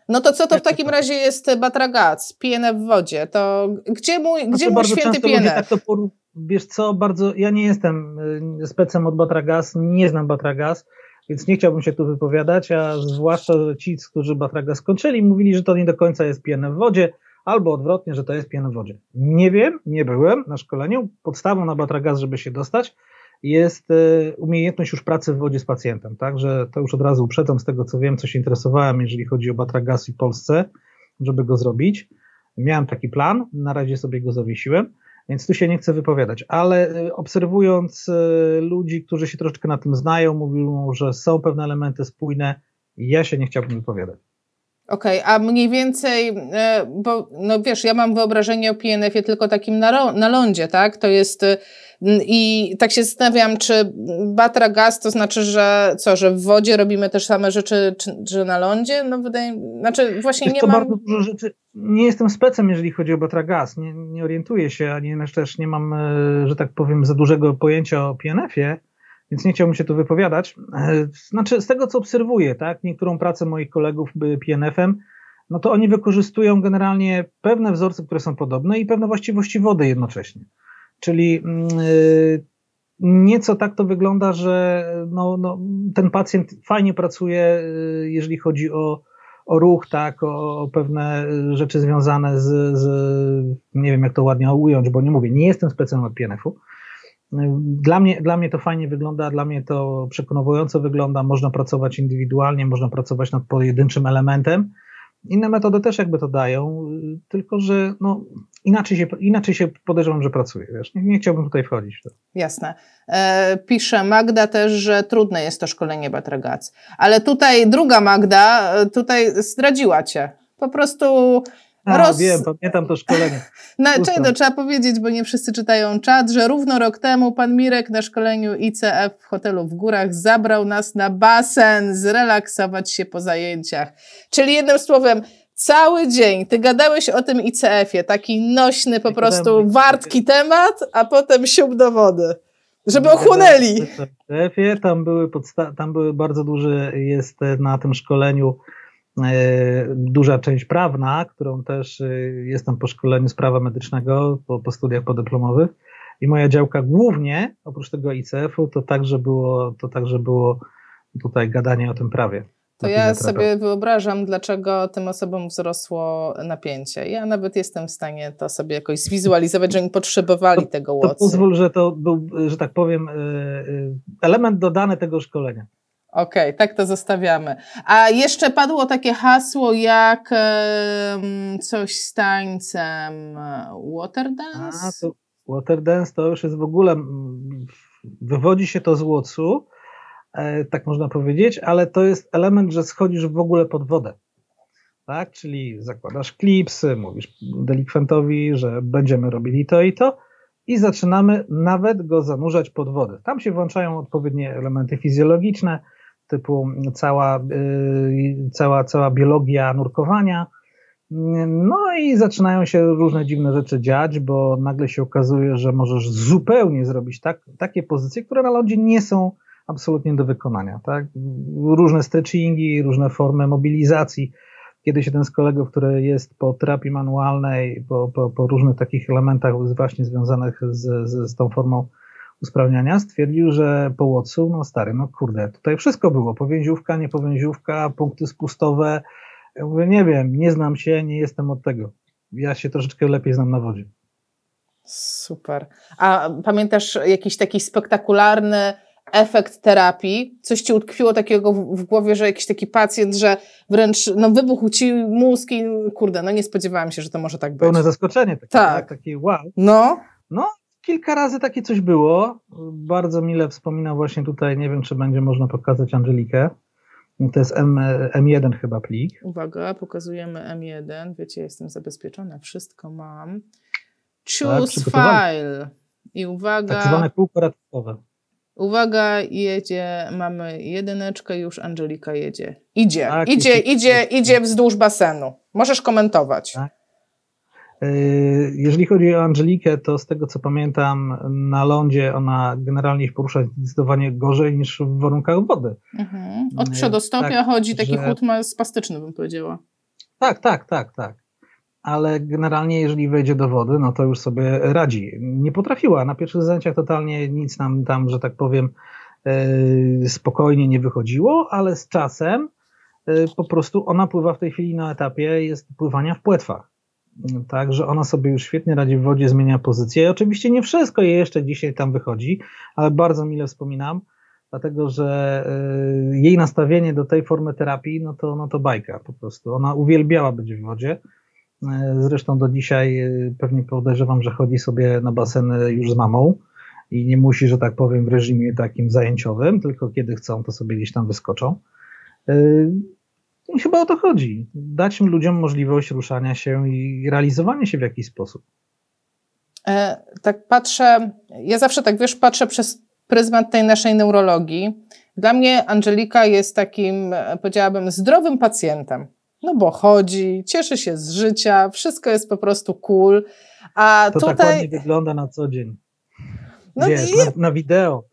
No to co to w takim razie jest Batragac, PNF w wodzie? To gdzie mój, gdzie mój święty PNF? Tak to por... Wiesz co, bardzo, ja nie jestem y, specem od Batragas, nie znam Batragas, więc nie chciałbym się tu wypowiadać, a zwłaszcza, że ci, którzy Batragas skończyli, mówili, że to nie do końca jest PNF w wodzie, albo odwrotnie, że to jest PNF w wodzie. Nie wiem, nie byłem na szkoleniu. Podstawą na Batragas, żeby się dostać, jest e, umiejętność już pracy w wodzie z pacjentem, także to już od razu uprzedzam z tego, co wiem, co się interesowałem, jeżeli chodzi o Batragasi w Polsce, żeby go zrobić. Miałem taki plan, na razie sobie go zawiesiłem, więc tu się nie chcę wypowiadać, ale e, obserwując e, ludzi, którzy się troszeczkę na tym znają, mówią, że są pewne elementy spójne, ja się nie chciałbym wypowiadać. Okej, okay, a mniej więcej, bo no wiesz, ja mam wyobrażenie o PNF-ie tylko takim na, na lądzie, tak? To jest i tak się zastanawiam, czy batra gaz to znaczy, że co, że w wodzie robimy też same rzeczy, czy, czy na lądzie? No wydaje znaczy właśnie jest nie to mam... bardzo dużo rzeczy. Nie jestem specem, jeżeli chodzi o batra gaz. Nie, nie orientuję się, ani też nie mam, e, że tak powiem, za dużego pojęcia o PNF-ie, więc nie chciałbym się tu wypowiadać. E, znaczy, z tego co obserwuję, tak, niektórą pracę moich kolegów PNF-em, no to oni wykorzystują generalnie pewne wzorce, które są podobne i pewne właściwości wody jednocześnie. Czyli mm, y, nieco tak to wygląda, że no, no, ten pacjent fajnie pracuje, y, jeżeli chodzi o, o ruch, tak, o, o pewne rzeczy związane z, z, nie wiem jak to ładnie ująć, bo nie mówię, nie jestem specjalnym od PNF-u. Dla mnie, dla mnie to fajnie wygląda, dla mnie to przekonująco wygląda, można pracować indywidualnie, można pracować nad pojedynczym elementem, inne metody też jakby to dają, tylko że no, inaczej, się, inaczej się podejrzewam, że pracuje. Wiesz? Nie, nie chciałbym tutaj wchodzić w to. Jasne. E, pisze Magda też, że trudne jest to szkolenie Batragac. Ale tutaj druga Magda e, tutaj zdradziła cię. Po prostu a, roz... wiem, pamiętam to szkolenie. [LAUGHS] No, czego trzeba powiedzieć, bo nie wszyscy czytają czat, że równo rok temu pan Mirek na szkoleniu ICF w hotelu w górach zabrał nas na basen, zrelaksować się po zajęciach. Czyli jednym słowem, cały dzień ty gadałeś o tym ICF-ie, taki nośny po prostu wartki temat, a potem siup do wody. Żeby ochłonęli. Tam były, podsta- tam były bardzo duży, jest na tym szkoleniu duża część prawna, którą też e, jestem po szkoleniu z prawa medycznego, po, po studiach podyplomowych. I moja działka głównie, oprócz tego ICF-u, to także było, to także było tutaj gadanie o tym prawie. To ja sobie wyobrażam, dlaczego tym osobom wzrosło napięcie. Ja nawet jestem w stanie to sobie jakoś zwizualizować, że oni potrzebowali to, tego łocu. To pozwól, że to był, że tak powiem, e, element dodany tego szkolenia. Okej, okay, tak to zostawiamy. A jeszcze padło takie hasło jak coś z tańcem Waterdance? A, to Waterdance to już jest w ogóle, wywodzi się to z łocu, e, tak można powiedzieć, ale to jest element, że schodzisz w ogóle pod wodę. Tak? Czyli zakładasz klipsy, mówisz delikwentowi, że będziemy robili to i to i zaczynamy nawet go zanurzać pod wodę. Tam się włączają odpowiednie elementy fizjologiczne, typu cała, y, cała, cała biologia nurkowania. No i zaczynają się różne dziwne rzeczy dziać, bo nagle się okazuje, że możesz zupełnie zrobić tak, takie pozycje, które na lądzie nie są absolutnie do wykonania. Tak? Różne stretchingi, różne formy mobilizacji. Kiedyś jeden z kolegów, który jest po terapii manualnej, po, po, po różnych takich elementach właśnie związanych z, z, z tą formą usprawniania, stwierdził, że po Watsu, no stary, no kurde, tutaj wszystko było, powięziówka, niepowięziówka, punkty spustowe, ja mówię, nie wiem, nie znam się, nie jestem od tego. Ja się troszeczkę lepiej znam na wodzie. Super. A pamiętasz jakiś taki spektakularny efekt terapii? Coś ci utkwiło takiego w, głowie, że jakiś taki pacjent, że wręcz no, wybuchł ci mózg i kurde, no nie spodziewałam się, że to może tak być. Pełne zaskoczenie. Takie, tak. tak takie wow. No. No, kilka razy takie coś było. Bardzo mile wspominał właśnie tutaj, nie wiem, czy będzie można pokazać Angelikę. To jest M, M1 chyba plik. Uwaga, pokazujemy M1. Wiecie, jestem zabezpieczona, wszystko mam. Choose tak, file. I uwaga. Tak zwane kółko ratunkowe. Uwaga, jedzie, mamy jedyneczkę, już Angelika jedzie. Idzie, tak, idzie, idzie, idzie wzdłuż basenu. Możesz komentować. Tak. E, jeżeli chodzi o Angelikę, to z tego co pamiętam, na lądzie ona generalnie się porusza zdecydowanie gorzej niż w warunkach wody. Mhm. Od e, przedostopia tak, chodzi, taki że... chód spastyczny, bym powiedziała. Tak, tak, tak, tak. Ale generalnie, jeżeli wejdzie do wody, no to już sobie radzi. Nie potrafiła. Na pierwszych zajęciach totalnie nic nam tam, że tak powiem, e, spokojnie nie wychodziło, ale z czasem po prostu ona pływa w tej chwili na etapie jest pływania w płetwach tak, że ona sobie już świetnie radzi w wodzie, zmienia pozycję. Oczywiście nie wszystko jej jeszcze dzisiaj tam wychodzi, ale bardzo mile wspominam, dlatego że y, jej nastawienie do tej formy terapii, no to, no to bajka po prostu. Ona uwielbiała być w wodzie. Y, zresztą do dzisiaj y, pewnie podejrzewam, że chodzi sobie na baseny już z mamą i nie musi, że tak powiem, w reżimie takim zajęciowym, tylko kiedy chcą, to sobie gdzieś tam wyskoczą. I chyba o to chodzi. Dać ludziom możliwość ruszania się i realizowania się w jakiś sposób. E, tak patrzę, ja zawsze tak wiesz, patrzę przez pryzmat tej naszej neurologii. Dla mnie Angelika jest takim, e, powiedziałabym, zdrowym pacjentem. No bo chodzi, cieszy się z życia, wszystko jest po prostu cool. A to tutaj. tak ładnie wygląda na co dzień. No Wiesz, i... na, na wideo.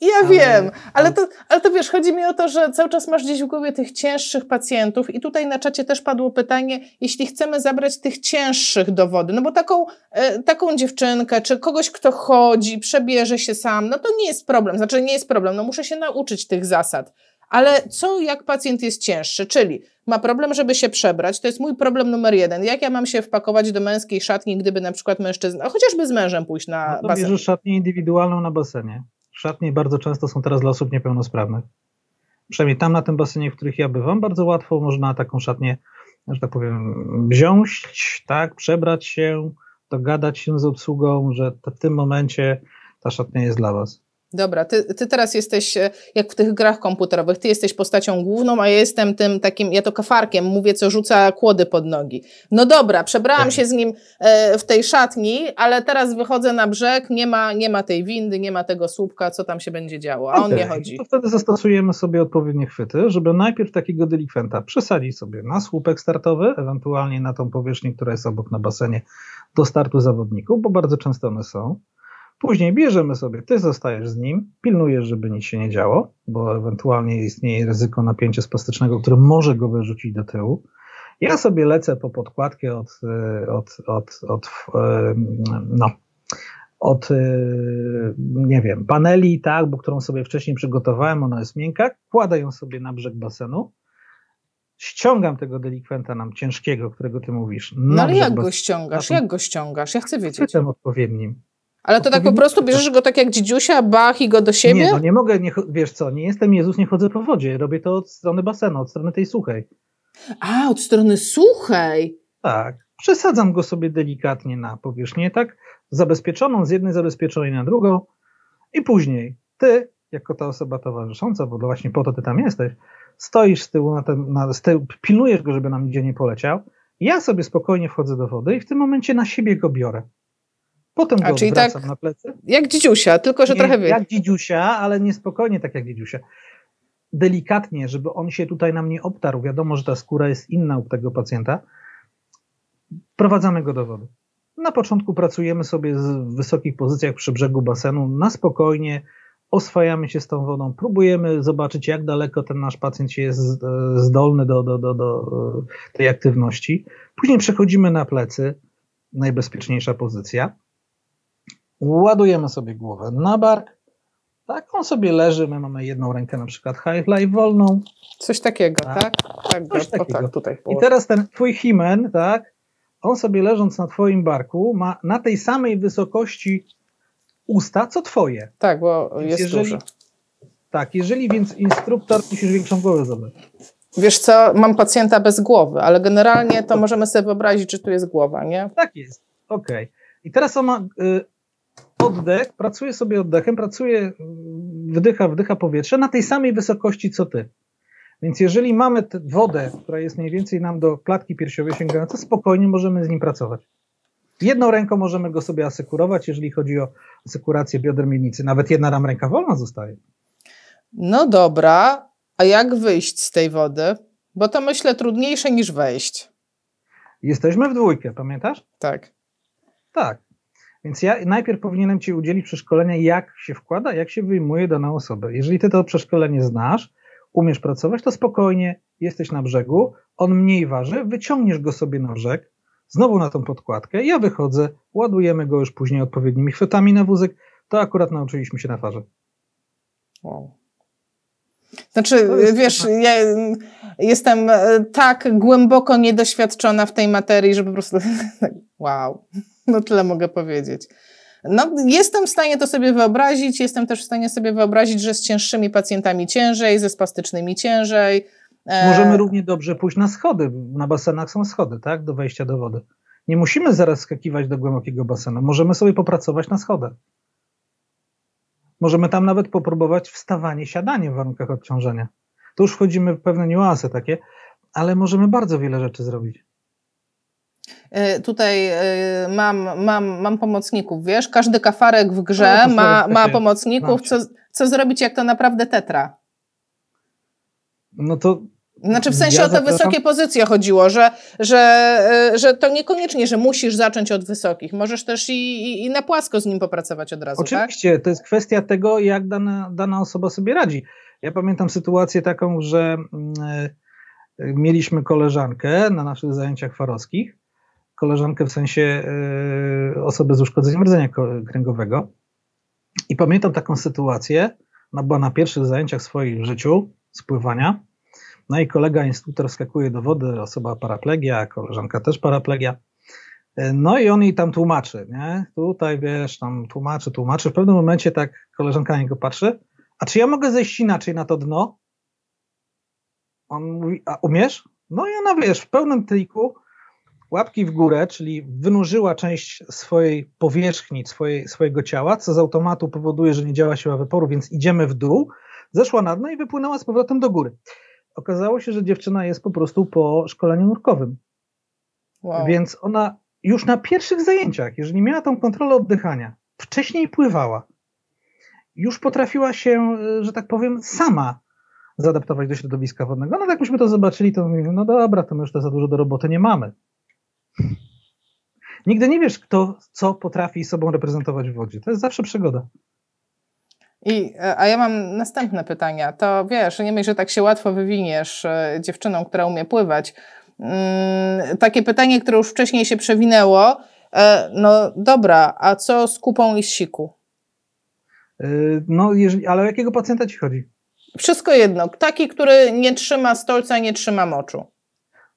Ja wiem, ale to, ale to wiesz, chodzi mi o to, że cały czas masz gdzieś w głowie tych cięższych pacjentów i tutaj na czacie też padło pytanie, jeśli chcemy zabrać tych cięższych do wody, no bo taką, e, taką dziewczynkę, czy kogoś, kto chodzi, przebierze się sam, no to nie jest problem, znaczy nie jest problem, no muszę się nauczyć tych zasad. Ale co jak pacjent jest cięższy, czyli ma problem, żeby się przebrać, to jest mój problem numer jeden. Jak ja mam się wpakować do męskiej szatni, gdyby na przykład mężczyzna, chociażby z mężem pójść na no to basen? szatnię indywidualną na basenie. Szatnie bardzo często są teraz dla osób niepełnosprawnych. Przynajmniej tam na tym basenie, w których ja bywam, bardzo łatwo można taką szatnię, że tak powiem, wziąć, tak, przebrać się, dogadać się z obsługą, że w tym momencie ta szatnia jest dla Was. Dobra, ty, ty teraz jesteś, e, jak w tych grach komputerowych, ty jesteś postacią główną, a ja jestem tym takim, ja to kafarkiem, mówię, co rzuca kłody pod nogi. No dobra, przebrałam tak. się z nim e, w tej szatni, ale teraz wychodzę na brzeg, nie ma, nie ma tej windy, nie ma tego słupka, co tam się będzie działo, a on okay. nie chodzi. To wtedy zastosujemy sobie odpowiednie chwyty, żeby najpierw takiego delikwenta przesadzić sobie na słupek startowy, ewentualnie na tą powierzchnię, która jest obok na basenie do startu zawodników, bo bardzo często one są. Później bierzemy sobie, ty zostajesz z nim, pilnujesz, żeby nic się nie działo, bo ewentualnie istnieje ryzyko napięcia spastycznego, które może go wyrzucić do tyłu. Ja sobie lecę po podkładkę od, e, od, od, od e, no, od, e, nie wiem, paneli, tak, bo którą sobie wcześniej przygotowałem, ona jest miękka, kładę ją sobie na brzeg basenu, ściągam tego delikwenta nam ciężkiego, którego ty mówisz. No ale jak go ściągasz? Jak go ściągasz? Ja chcę wiedzieć. Chwytem odpowiednim. Ale to tak po prostu bierzesz go tak jak dzidziusia, bach i go do siebie? Nie, no nie mogę, nie, wiesz co, nie jestem Jezus, nie chodzę po wodzie, robię to od strony basenu, od strony tej suchej. A, od strony suchej? Tak, przesadzam go sobie delikatnie na powierzchnię, tak, zabezpieczoną, z jednej zabezpieczonej na drugą i później ty, jako ta osoba towarzysząca, bo właśnie po to ty tam jesteś, stoisz z tyłu, na ten, na, z tyłu pilnujesz go, żeby nam nigdzie nie poleciał, ja sobie spokojnie wchodzę do wody i w tym momencie na siebie go biorę. Potem go A, czyli tak na plecy. Jak dzidziusia, tylko że nie, trochę wie. Jak dzidziusia, ale niespokojnie tak jak dzidziusia. Delikatnie, żeby on się tutaj na mnie obtarł. Wiadomo, że ta skóra jest inna u tego pacjenta. Prowadzamy go do wody. Na początku pracujemy sobie w wysokich pozycjach przy brzegu basenu, na spokojnie, oswajamy się z tą wodą, próbujemy zobaczyć, jak daleko ten nasz pacjent jest e, zdolny do, do, do, do e, tej aktywności. Później przechodzimy na plecy, najbezpieczniejsza pozycja ładujemy sobie głowę na bark, tak, on sobie leży, my mamy jedną rękę na przykład high life wolną. Coś takiego, tak? Tak, tak, Coś tak, takiego. tak tutaj. I teraz ten twój himen, tak, on sobie leżąc na twoim barku ma na tej samej wysokości usta, co twoje. Tak, bo Więc jest jeżeli, duży. Tak, jeżeli więc instruktor, musisz większą głowę zabrać. Wiesz co, mam pacjenta bez głowy, ale generalnie to możemy sobie wyobrazić, że tu jest głowa, nie? Tak jest, okej. Okay. I teraz on ma y, oddech, pracuje sobie oddechem, pracuje, y, wdycha, wdycha powietrze na tej samej wysokości co ty. Więc jeżeli mamy tę wodę, która jest mniej więcej nam do klatki piersiowej sięgająca, spokojnie możemy z nim pracować. Jedną ręką możemy go sobie asekurować, jeżeli chodzi o asekurację bioder miednicy. Nawet jedna nam ręka wolna zostaje. No dobra, a jak wyjść z tej wody? Bo to myślę trudniejsze niż wejść. Jesteśmy w dwójkę, pamiętasz? Tak. Tak. Więc ja najpierw powinienem Ci udzielić przeszkolenia, jak się wkłada, jak się wyjmuje daną osobę. Jeżeli Ty to przeszkolenie znasz, umiesz pracować, to spokojnie jesteś na brzegu, on mniej waży, wyciągniesz go sobie na brzeg, znowu na tą podkładkę, ja wychodzę, ładujemy go już później odpowiednimi chwytami na wózek, to akurat nauczyliśmy się na farze. Wow. Znaczy, wiesz, ja jestem e, tak głęboko niedoświadczona w tej materii, że po prostu [LAUGHS] wow, no tyle mogę powiedzieć. No, jestem w stanie to sobie wyobrazić, jestem też w stanie sobie wyobrazić, że z cięższymi pacjentami ciężej, ze spastycznymi ciężej. E, Możemy równie dobrze pójść na schody. Na basenach są schody, tak? Do wejścia do wody. Nie musimy zaraz skakiwać do głębokiego basenu. Możemy sobie popracować na schodach. Możemy tam nawet popróbować wstawanie, siadanie w warunkach odciążenia. Tu już wchodzimy w pewne niuanse takie, ale możemy bardzo wiele rzeczy zrobić. E, tutaj e, mam, mam, mam pomocników, wiesz, każdy kafarek w grze no, ma, ma pomocników, co, co zrobić, jak to naprawdę tetra. No to znaczy w sensie ja o te zapraszam... wysokie pozycje chodziło, że, że, e, że to niekoniecznie, że musisz zacząć od wysokich. Możesz też i, i, i na płasko z nim popracować od razu. Tak? Oczywiście, tak? to jest kwestia tego, jak dana, dana osoba sobie radzi. Ja pamiętam sytuację taką, że y, mieliśmy koleżankę na naszych zajęciach farowskich. Koleżankę w sensie y, osobę z uszkodzeniem rdzenia kręgowego. I pamiętam taką sytuację, ona była na pierwszych zajęciach w życiu, spływania no i kolega instruktor skakuje do wody, osoba paraplegia, koleżanka też paraplegia. No i on jej tam tłumaczy, nie? Tutaj wiesz, tam tłumaczy, tłumaczy. W pewnym momencie tak koleżanka na niego patrzy. A czy ja mogę zejść inaczej na to dno? On mówi, a umiesz? No i ona wiesz, w pełnym triku, łapki w górę, czyli wynurzyła część swojej powierzchni, swojej, swojego ciała, co z automatu powoduje, że nie działa siła wyporu, więc idziemy w dół, zeszła na dno i wypłynęła z powrotem do góry okazało się, że dziewczyna jest po prostu po szkoleniu nurkowym. Wow. Więc ona już na pierwszych zajęciach, jeżeli miała tą kontrolę oddychania, wcześniej pływała, już potrafiła się, że tak powiem, sama zaadaptować do środowiska wodnego. No tak myśmy to zobaczyli, to mówimy, no dobra, to my już to za dużo do roboty nie mamy. Nigdy nie wiesz, kto co potrafi sobą reprezentować w wodzie. To jest zawsze przygoda. I, e, a ja mam następne pytania. To wiesz, nie myśl, że tak się łatwo wywiniesz e, dziewczyną, która umie pływać. Mm, takie pytanie, które już wcześniej się przewinęło. E, no dobra, a co z kupą i z siku? No, jeżeli, ale o jakiego pacjenta ci chodzi? Wszystko jedno. Taki, który nie trzyma stolca, nie trzyma moczu.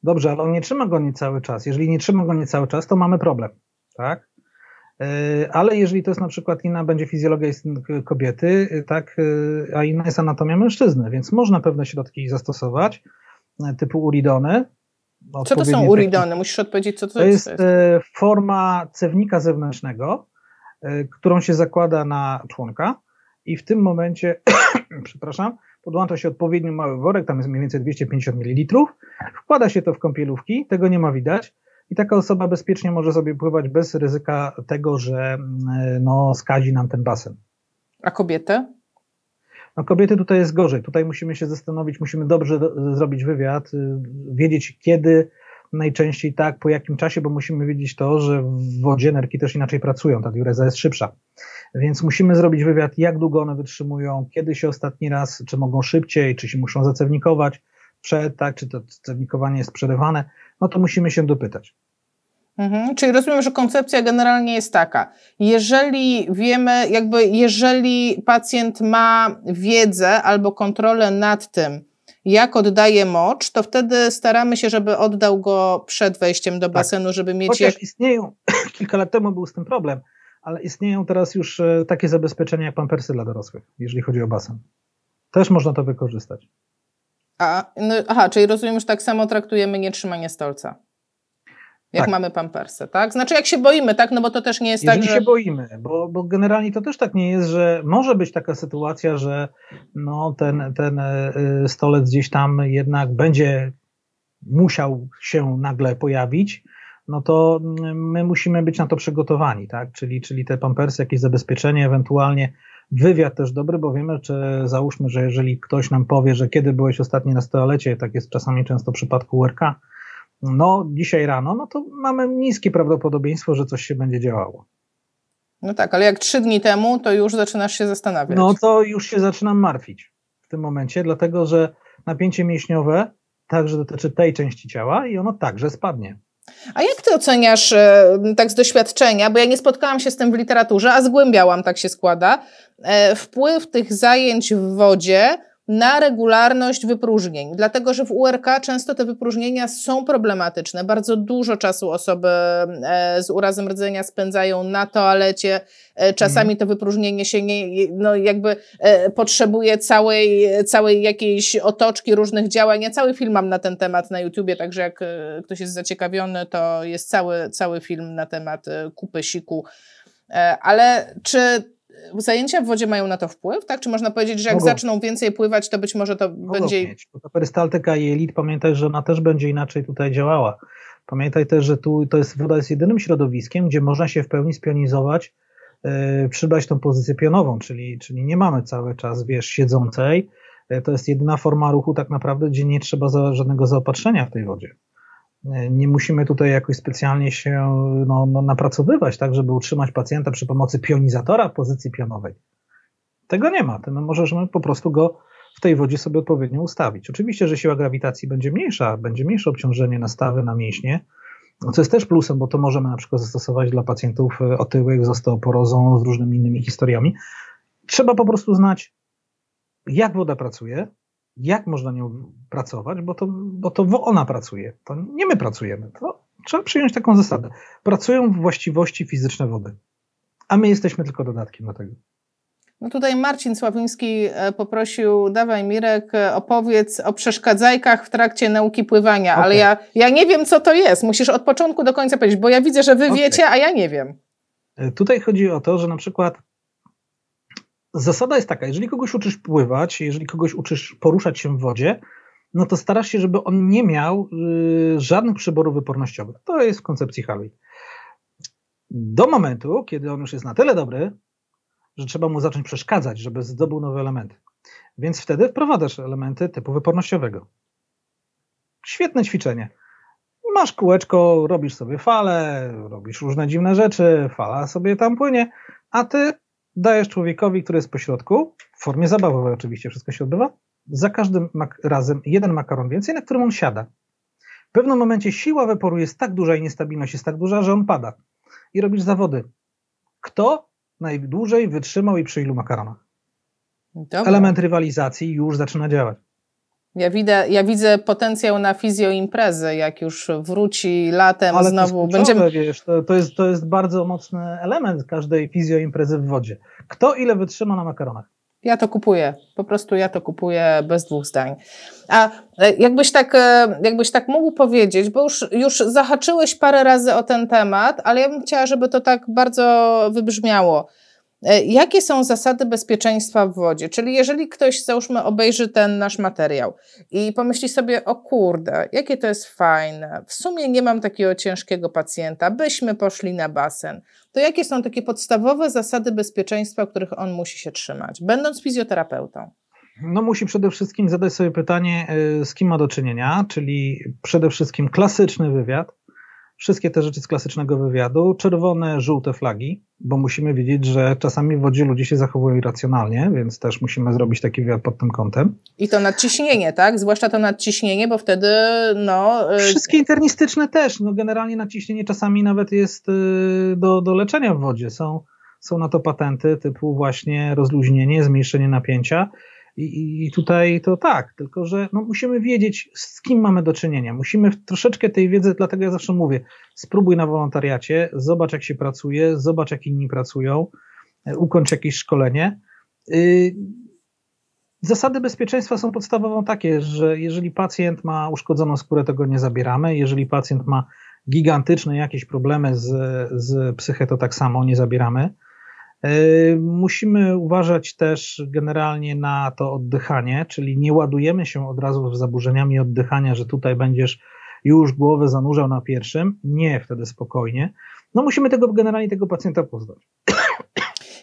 Dobrze, ale on nie trzyma go nie cały czas. Jeżeli nie trzyma go nie cały czas, to mamy problem. Tak? E, ale jeżeli to jest na przykład inna będzie fizjologia kobiety, e, tak, a inna jest anatomia mężczyzny, więc można pewne środki zastosować, typu uridony. Co to są uridony? Musisz odpowiedzieć, co to, to jest. To jest forma cewnika zewnętrznego, którą się zakłada na członka i w tym momencie, [COUGHS] przepraszam, podłącza się odpowiednio mały worek, tam jest mniej więcej 250 ml, wkłada się to w kąpielówki, tego nie ma widać, i taka osoba bezpiecznie może sobie pływać bez ryzyka tego, że mm, no, skazi nam ten basen. A kobiety? No kobiety tutaj jest gorzej. Tutaj musimy się zastanowić, musimy dobrze do, zrobić wywiad, y, wiedzieć kiedy, najczęściej tak, po jakim czasie, bo musimy wiedzieć to, że w wodzie nerki też inaczej pracują, ta diureza jest szybsza. Więc musimy zrobić wywiad, jak długo one wytrzymują, kiedy się ostatni raz, czy mogą szybciej, czy się muszą zacewnikować przed, tak, czy to cewnikowanie jest przerywane no to musimy się dopytać. Mhm. Czyli rozumiem, że koncepcja generalnie jest taka. Jeżeli wiemy, jakby jeżeli pacjent ma wiedzę albo kontrolę nad tym, jak oddaje mocz, to wtedy staramy się, żeby oddał go przed wejściem do tak. basenu, żeby mieć. Chociaż jak... istnieją, [CLEARS THROAT] kilka lat temu był z tym problem, ale istnieją teraz już e, takie zabezpieczenia jak pampersy dla dorosłych, jeżeli chodzi o basen. też można to wykorzystać. A, no, aha, czyli rozumiem, że tak samo traktujemy nietrzymanie stolca. Jak tak. mamy pampersy, tak? Znaczy, jak się boimy, tak? No bo to też nie jest Jeżeli tak, że... się boimy, bo, bo generalnie to też tak nie jest, że może być taka sytuacja, że no, ten, ten e, stolec gdzieś tam jednak będzie musiał się nagle pojawić, no to my musimy być na to przygotowani, tak? Czyli, czyli te pampersy, jakieś zabezpieczenie, ewentualnie wywiad też dobry, bo wiemy, czy załóżmy, że jeżeli ktoś nam powie, że kiedy byłeś ostatni na toalecie, tak jest czasami często w przypadku URK, no dzisiaj rano, no to mamy niskie prawdopodobieństwo, że coś się będzie działało. No tak, ale jak trzy dni temu, to już zaczynasz się zastanawiać. No to już się zaczynam martwić w tym momencie, dlatego że napięcie mięśniowe także dotyczy tej części ciała i ono także spadnie. A jak ty oceniasz e, tak z doświadczenia, bo ja nie spotkałam się z tym w literaturze, a zgłębiałam, tak się składa, e, wpływ tych zajęć w wodzie na regularność wypróżnień, dlatego że w URK często te wypróżnienia są problematyczne. Bardzo dużo czasu osoby e, z urazem rdzenia spędzają na toalecie. E, czasami to wypróżnienie się nie, no jakby e, potrzebuje całej, całej jakiejś otoczki różnych działań. Ja cały film mam na ten temat na YouTubie, także jak ktoś jest zaciekawiony, to jest cały, cały film na temat kupy siku. Ale czy zajęcia w wodzie mają na to wpływ, tak? Czy można powiedzieć, że jak Mogą. zaczną więcej pływać, to być może to Mogą będzie... Mieć, bo ta perystaltyka i elit, pamiętaj, że ona też będzie inaczej tutaj działała. Pamiętaj też, że tu to jest, woda jest jedynym środowiskiem, gdzie można się w pełni spionizować, yy, przybrać tą pozycję pionową, czyli, czyli nie mamy cały czas, wiesz, siedzącej. Yy, to jest jedyna forma ruchu tak naprawdę, gdzie nie trzeba za, żadnego zaopatrzenia w tej wodzie. Nie musimy tutaj jakoś specjalnie się no, no, napracowywać, tak, żeby utrzymać pacjenta przy pomocy pionizatora w pozycji pionowej. Tego nie ma. My możemy po prostu go w tej wodzie sobie odpowiednio ustawić. Oczywiście, że siła grawitacji będzie mniejsza, będzie mniejsze obciążenie na stawy, na mięśnie, co jest też plusem, bo to możemy na przykład zastosować dla pacjentów otyłych z osteoporozą, z różnymi innymi historiami. Trzeba po prostu znać, jak woda pracuje, jak można nią pracować, bo to, bo to ona pracuje, to nie my pracujemy. To trzeba przyjąć taką zasadę. Pracują właściwości fizyczne wody, a my jesteśmy tylko dodatkiem do tego. No tutaj Marcin Sławiński e, poprosił, dawaj Mirek, e, opowiedz o przeszkadzajkach w trakcie nauki pływania, okay. ale ja, ja nie wiem, co to jest. Musisz od początku do końca powiedzieć, bo ja widzę, że wy okay. wiecie, a ja nie wiem. E, tutaj chodzi o to, że na przykład zasada jest taka, jeżeli kogoś uczysz pływać, jeżeli kogoś uczysz poruszać się w wodzie, no to starasz się, żeby on nie miał y, żadnych przyborów wypornościowych. To jest w koncepcji Harvey. Do momentu, kiedy on już jest na tyle dobry, że trzeba mu zacząć przeszkadzać, żeby zdobył nowe elementy. Więc wtedy wprowadzasz elementy typu wypornościowego. Świetne ćwiczenie. Masz kółeczko, robisz sobie fale, robisz różne dziwne rzeczy, fala sobie tam płynie, a ty dajesz człowiekowi, który jest po środku, w formie zabawowej oczywiście wszystko się odbywa, za każdym razem jeden makaron więcej, na którym on siada. W pewnym momencie siła wyporu jest tak duża i niestabilność jest tak duża, że on pada. I robisz zawody. Kto najdłużej wytrzymał i przy ilu makaronach? Dobra. Element rywalizacji już zaczyna działać. Ja widzę, ja widzę potencjał na fizjoimprezy, jak już wróci latem Ale znowu. To jest, będziemy... wiesz, to, to, jest, to jest bardzo mocny element każdej fizjoimprezy w wodzie. Kto ile wytrzyma na makaronach? Ja to kupuję. Po prostu ja to kupuję bez dwóch zdań. A e, jakbyś tak, e, jakbyś tak mógł powiedzieć, bo już, już zahaczyłeś parę razy o ten temat, ale ja bym chciała, żeby to tak bardzo wybrzmiało. E, jakie są zasady bezpieczeństwa w wodzie? Czyli jeżeli ktoś, załóżmy, obejrzy ten nasz materiał i pomyśli sobie, o kurde, jakie to jest fajne, w sumie nie mam takiego ciężkiego pacjenta, byśmy poszli na basen, to jakie są takie podstawowe zasady bezpieczeństwa, których on musi się trzymać, będąc fizjoterapeutą? No musi przede wszystkim zadać sobie pytanie, e, z kim ma do czynienia, czyli przede wszystkim klasyczny wywiad, wszystkie te rzeczy z klasycznego wywiadu, czerwone, żółte flagi, bo musimy wiedzieć, że czasami w wodzie ludzie się zachowują irracjonalnie, więc też musimy zrobić taki wywiad pod tym kątem. I to nadciśnienie, tak? Zwłaszcza to nadciśnienie, bo wtedy no... Y, wszystkie internistyczne też, no generalnie nadciśnienie czasami nawet jest y, do, do leczenia w wodzie. Są, są na to patenty typu właśnie rozluźnienie, zmniejszenie napięcia, i, I, tutaj to tak, tylko że no musimy wiedzieć, z kim mamy do czynienia. Musimy troszeczkę tej wiedzy, dlatego ja zawsze mówię, spróbuj na wolontariacie, zobacz jak się pracuje, zobacz jak inni pracują, e, ukończ jakieś szkolenie. Y, Zasady bezpieczeństwa są podstawową takie, że jeżeli pacjent ma uszkodzoną skórę, to go nie zabieramy. Jeżeli pacjent ma gigantyczne jakieś problemy z, z psychę, to tak samo nie zabieramy. E, musimy uważać też generalnie na to oddychanie, czyli nie ładujemy się od razu z zaburzeniami oddychania, że tutaj będziesz już głowę zanurzał na pierwszym. Nie, wtedy spokojnie. No musimy tego generalnie tego pacjenta poznać.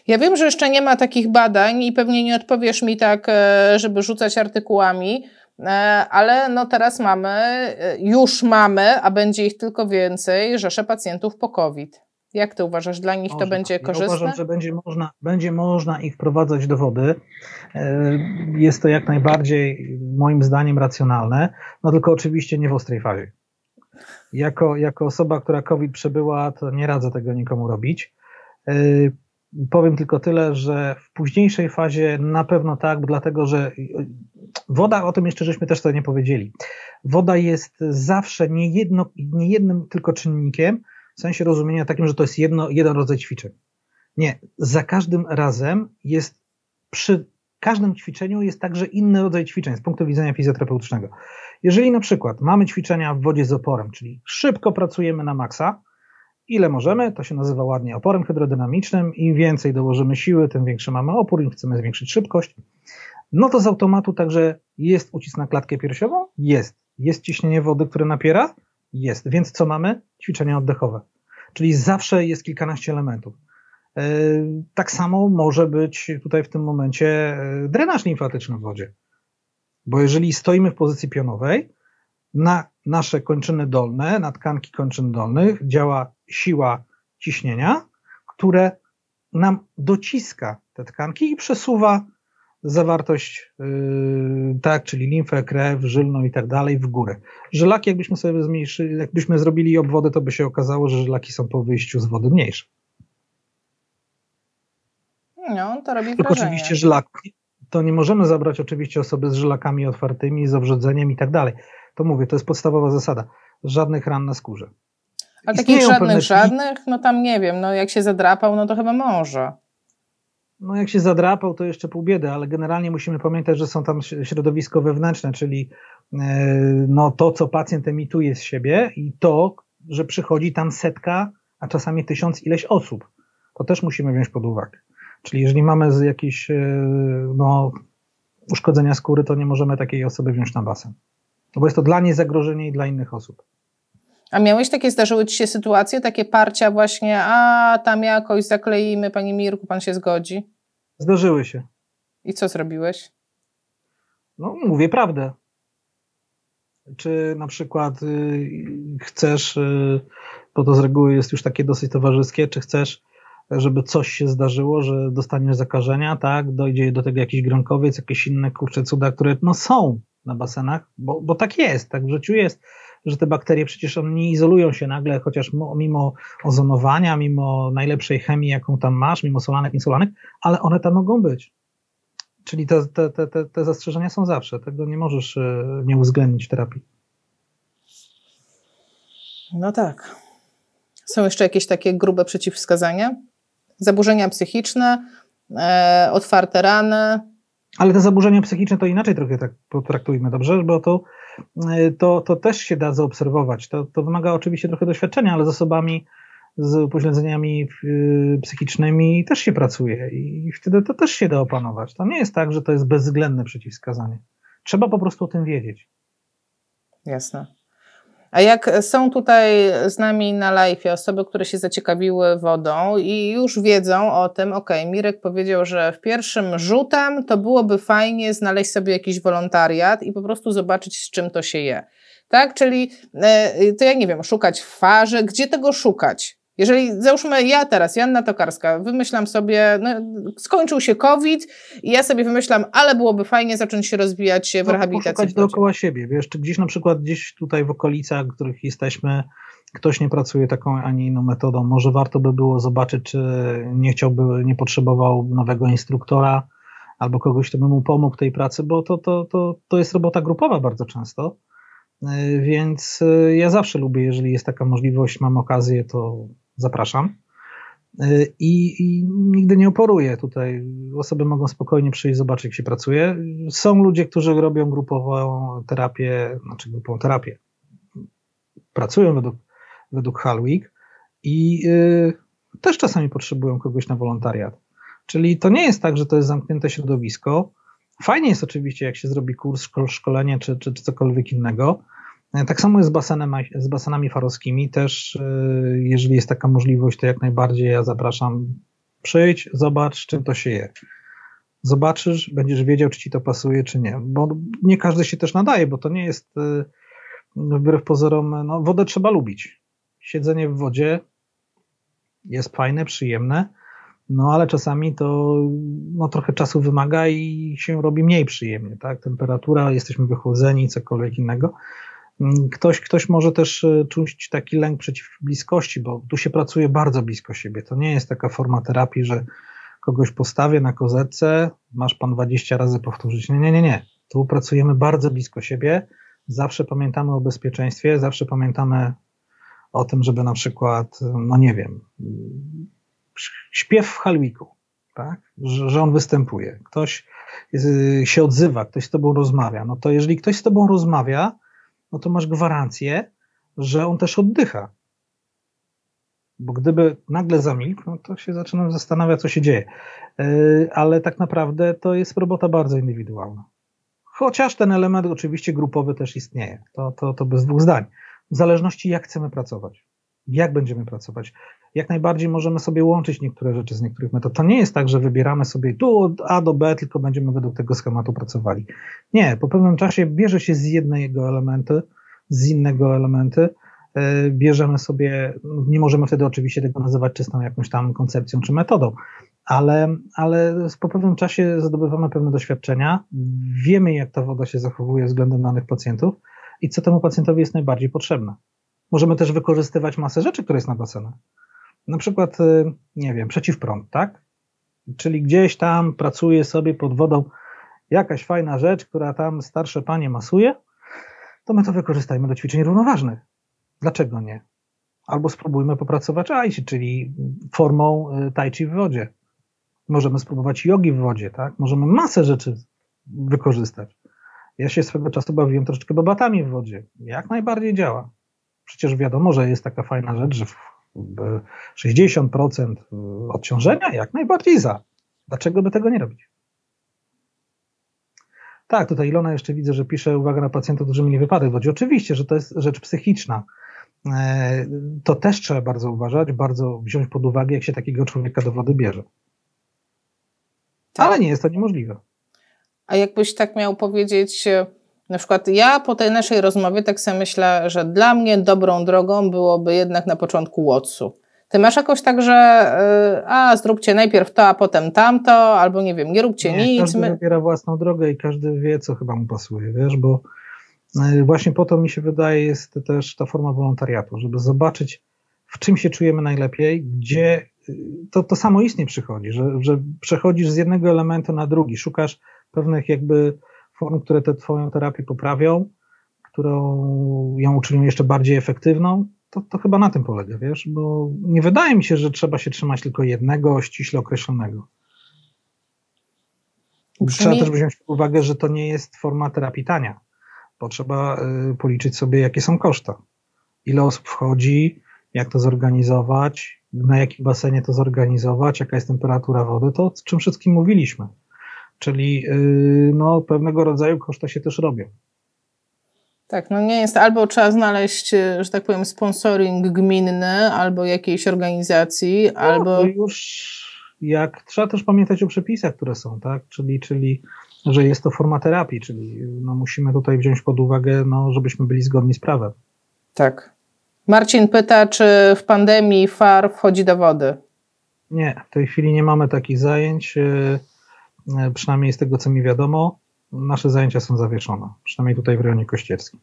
Ja wiem, że jeszcze nie ma takich badań i pewnie nie odpowiesz mi tak, e, żeby rzucać artykułami, e, ale no teraz mamy, już mamy, a będzie ich tylko więcej, rzesze pacjentów po COVID. Jak ty uważasz, dla nich to będzie korzystne? Ja uważam, że będzie można, będzie można ich wprowadzać do wody. Jest to jak najbardziej moim zdaniem racjonalne, no tylko oczywiście nie w ostrej fazie. Jako, jako osoba, która COVID przebyła, to nie radzę tego nikomu robić. Powiem tylko tyle, że w późniejszej fazie na pewno tak, dlatego że woda, o tym jeszcze żeśmy też sobie nie powiedzieli, woda jest zawsze nie, jedno, nie jednym tylko czynnikiem, w sensie rozumienia takim, że to jest jedno, jeden rodzaj ćwiczeń. Nie, za każdym razem jest przy każdym ćwiczeniu jest także inny rodzaj ćwiczeń z punktu widzenia fizjoterapeutycznego. Jeżeli na przykład mamy ćwiczenia w wodzie z oporem, czyli szybko pracujemy na maksa, ile możemy, to się nazywa ładnie oporem hydrodynamicznym. Im więcej dołożymy siły, tym większy mamy opór, im chcemy zwiększyć szybkość. No to z automatu także jest ucisk na klatkę piersiową? Jest. Jest ciśnienie wody, które napiera? Jest. Więc co mamy? Ćwiczenia oddechowe. Czyli zawsze jest kilkanaście elementów. E, tak samo może być tutaj w tym momencie e, drenaż limfatyczny w wodzie. Bo jeżeli stoimy w pozycji pionowej, na nasze kończyny dolne, na tkanki kończyn dolnych działa siła ciśnienia, które nam dociska te tkanki i przesuwa zawartość, yy, tak, czyli limfę, krew, żylną i tak dalej w górę. Żelaki, jakbyśmy sobie zmniejszyli, jakbyśmy zrobili obwody, to by się okazało, że żelaki są po wyjściu z wody mniejsze. No, to robi Tylko oczywiście żelaki, to nie możemy zabrać oczywiście osoby z żelakami otwartymi, z obrzedzeniem i tak dalej. To mówię, to jest podstawowa zasada. Żadnych ran na skórze. Ale takich żadnych, żadnych, no tam nie wiem, no jak się zadrapał, no to chyba może. No jak się zadrapał, to jeszcze pół biedy, ale generalnie musimy pamiętać, że są tam środowisko wewnętrzne, czyli e, no to, co pacjent emituje z siebie i to, że przychodzi tam setka, a czasami tysiąc ileś osób. To też musimy wziąć pod uwagę. Czyli jeżeli mamy jakieś e, no, uszkodzenia skóry, to nie możemy takiej osoby wziąć na basen. Bo jest to dla niej zagrożenie i dla innych osób. A miałeś takie, zdarzyły Ci się sytuacje, takie parcia właśnie, a tam jakoś zakleimy, Panie Mirku, Pan się zgodzi? Zdarzyły się. I co zrobiłeś? No, mówię prawdę. Czy na przykład y, chcesz, y, bo to z reguły jest już takie dosyć towarzyskie, czy chcesz, żeby coś się zdarzyło, że dostaniesz zakażenia, tak, dojdzie do tego jakiś gronkowiec, jakieś inne kurcze cuda, które no są na basenach, bo, bo tak jest, tak w życiu jest że te bakterie przecież one nie izolują się nagle, chociaż mimo ozonowania, mimo najlepszej chemii, jaką tam masz, mimo solanek, insolanek, ale one tam mogą być. Czyli te, te, te, te zastrzeżenia są zawsze. Tego nie możesz e, nie uwzględnić w terapii. No tak. Są jeszcze jakieś takie grube przeciwwskazania? Zaburzenia psychiczne, e, otwarte rany. Ale te zaburzenia psychiczne to inaczej trochę tak potraktujmy, dobrze? Bo to to, to też się da zaobserwować. To, to wymaga oczywiście trochę doświadczenia, ale z osobami z upośledzeniami e, psychicznymi też się pracuje i wtedy to też się da opanować. To nie jest tak, że to jest bezwzględne przeciwwskazanie. Trzeba po prostu o tym wiedzieć. Jasne. A jak są tutaj z nami na live osoby, które się zaciekawiły wodą i już wiedzą o tym, ok, Mirek powiedział, że w pierwszym rzutem to byłoby fajnie znaleźć sobie jakiś wolontariat i po prostu zobaczyć, z czym to się je. Tak? Czyli e, to ja nie wiem, szukać w farze, gdzie tego szukać? Jeżeli, załóżmy, ja teraz, Janna Tokarska, wymyślam sobie, no, skończył się COVID i ja sobie wymyślam, ale byłoby fajnie zacząć się rozwijać w no, rehabilitacji. Szukać dookoła siebie, wiesz, czy gdzieś na przykład gdzieś tutaj w okolicach, w których jesteśmy, ktoś nie pracuje taką, a nie inną metodą, może warto by było zobaczyć, czy nie chciałby, nie potrzebował nowego instruktora, albo kogoś, kto by mu pomógł tej pracy, bo to, to, to, to jest robota grupowa bardzo często. Więc ja zawsze lubię, jeżeli jest taka możliwość, mam okazję, to zapraszam. y, i, i nigdy nie oporuje tutaj. Osoby mogą spokojnie przyjść, zobaczyć, jak się pracuje. Są ludzie, którzy robią grupową terapię, znaczy grupową terapię. Pracują według, według Halwig i y, też czasami potrzebują kogoś na wolontariat. Czyli to nie jest tak, że to jest zamknięte środowisko. Fajnie jest oczywiście, jak się zrobi kurs, szkolenie czy, czy, czy cokolwiek innego. Tak samo jest z, basenem, z basenami farowskimi. Też, y, jeżeli jest taka możliwość, to jak najbardziej ja zapraszam. Przyjdź, zobacz, czym to się je. Zobaczysz, będziesz wiedział, czy ci to pasuje, czy nie. Bo nie każdy się też nadaje, bo to nie jest y, wbrew pozorom, no, wodę trzeba lubić. Siedzenie w wodzie jest fajne, przyjemne, no ale czasami to no, trochę czasu wymaga i się robi mniej przyjemnie, tak? Temperatura, jesteśmy wychłodzeni, cokolwiek innego. Ktoś, ktoś może też e, czuć taki lęk przeciw bliskości, bo tu się pracuje bardzo blisko siebie. To nie jest taka forma terapii, że kogoś postawię na kozetce, masz pan 20 razy powtórzyć. Nie, nie, nie, nie. Tu pracujemy bardzo blisko siebie, zawsze pamiętamy o bezpieczeństwie, zawsze pamiętamy o tym, żeby na przykład, no nie wiem, śpiew w Halwiku, tak? Że, że on występuje, ktoś y, się odzywa, ktoś z tobą rozmawia, no to jeżeli ktoś z tobą rozmawia, no to masz gwarancję, że on też oddycha. Bo gdyby nagle zamilkł, no to się zaczynam zastanawiać, co się dzieje. Y, ale tak naprawdę to jest robota bardzo indywidualna. Chociaż ten element oczywiście grupowy też istnieje. To, to, to bez dwóch zdań. W zależności jak chcemy pracować. Jak będziemy pracować. Jak najbardziej możemy sobie łączyć niektóre rzeczy z niektórych metod. To nie jest tak, że wybieramy sobie tu od A do B, tylko będziemy według tego schematu pracowali. Nie, po pewnym czasie bierze się z jednego elementu, z innego elementy, e, bierzemy sobie, nie możemy wtedy oczywiście tego nazywać czystą jakąś tam koncepcją czy metodą, ale, ale po pewnym czasie zdobywamy pewne doświadczenia, wiemy jak ta woda się zachowuje względem danych pacjentów i co temu pacjentowi jest najbardziej potrzebne. Możemy też wykorzystywać masę rzeczy, które jest na. Na przykład, y, nie wiem, przeciwprąd, tak? Czyli gdzieś tam pracuje sobie pod wodą jakaś fajna rzecz, która tam starsze panie masuje, to my to wykorzystajmy do ćwiczeń równoważnych. Dlaczego nie? Albo spróbujmy popracować ajsi, czyli formą y, tai chi w wodzie. Możemy spróbować jogi w wodzie, tak? Możemy masę rzeczy wykorzystać. Ja się swego czasu bawiłem troszeczkę babatami w wodzie. Jak najbardziej działa. Przecież wiadomo, że jest taka fajna rzecz, że 60% odciążenia jak najbardziej za. Dlaczego by tego nie robić? Tak, tutaj Ilona jeszcze widzę, że pisze uwaga na pacjentów, którzy mieli wypadek w wodzie. Oczywiście, że to jest rzecz psychiczna. E, to też trzeba bardzo uważać, bardzo wziąć pod uwagę, jak się takiego człowieka do wody bierze. Tak. Ale nie jest to niemożliwe. A jakbyś tak miał powiedzieć, e, na przykład ja po tej naszej rozmowie tak sobie myślę, że dla mnie dobrą drogą byłoby jednak na początku Watsu. Ty masz jakoś tak, że yy, a zróbcie najpierw to, a potem tamto, albo nie wiem, nie róbcie nie, nic. Każdy my... wybiera własną drogę i każdy wie, co chyba mu pasuje, wiesz, bo yy, właśnie po to mi się wydaje jest też ta forma wolontariatu, żeby zobaczyć, w czym się czujemy najlepiej, gdzie yy, to, to samoistnie przychodzi, że, że przechodzisz z jednego elementu na drugi, szukasz pewnych jakby form, które tę twoją terapię poprawią, którą ją uczynią jeszcze bardziej efektywną, to, to chyba na tym polega, wiesz, bo nie wydaje mi się, że trzeba się trzymać tylko jednego, ściśle określonego. Trzeba też wziąć pod uwagę, że to nie jest forma terapii tania, bo trzeba y, policzyć sobie, jakie są koszta. Ile osób wchodzi, jak to zorganizować, na jakim basenie to zorganizować, jaka jest temperatura wody, to o czym wszystkim mówiliśmy. Czyli yy, no, pewnego rodzaju koszta się też robią. Tak, no nie jest, albo trzeba znaleźć, y, że tak powiem, sponsoring gminny, albo jakiejś organizacji, no, albo... już jak, trzeba też pamiętać o przepisach, które są, tak, czyli, czyli że jest to forma terapii, czyli no, musimy tutaj wziąć pod uwagę, no, żebyśmy byli zgodni z prawem. Tak. Marcin pyta, czy w pandemii FAR wchodzi do wody? Nie, w tej chwili nie mamy takich zajęć. E, przynajmniej z tego, co mi wiadomo, nasze zajęcia są zawieszone, przynajmniej tutaj w rejonie kościerskim.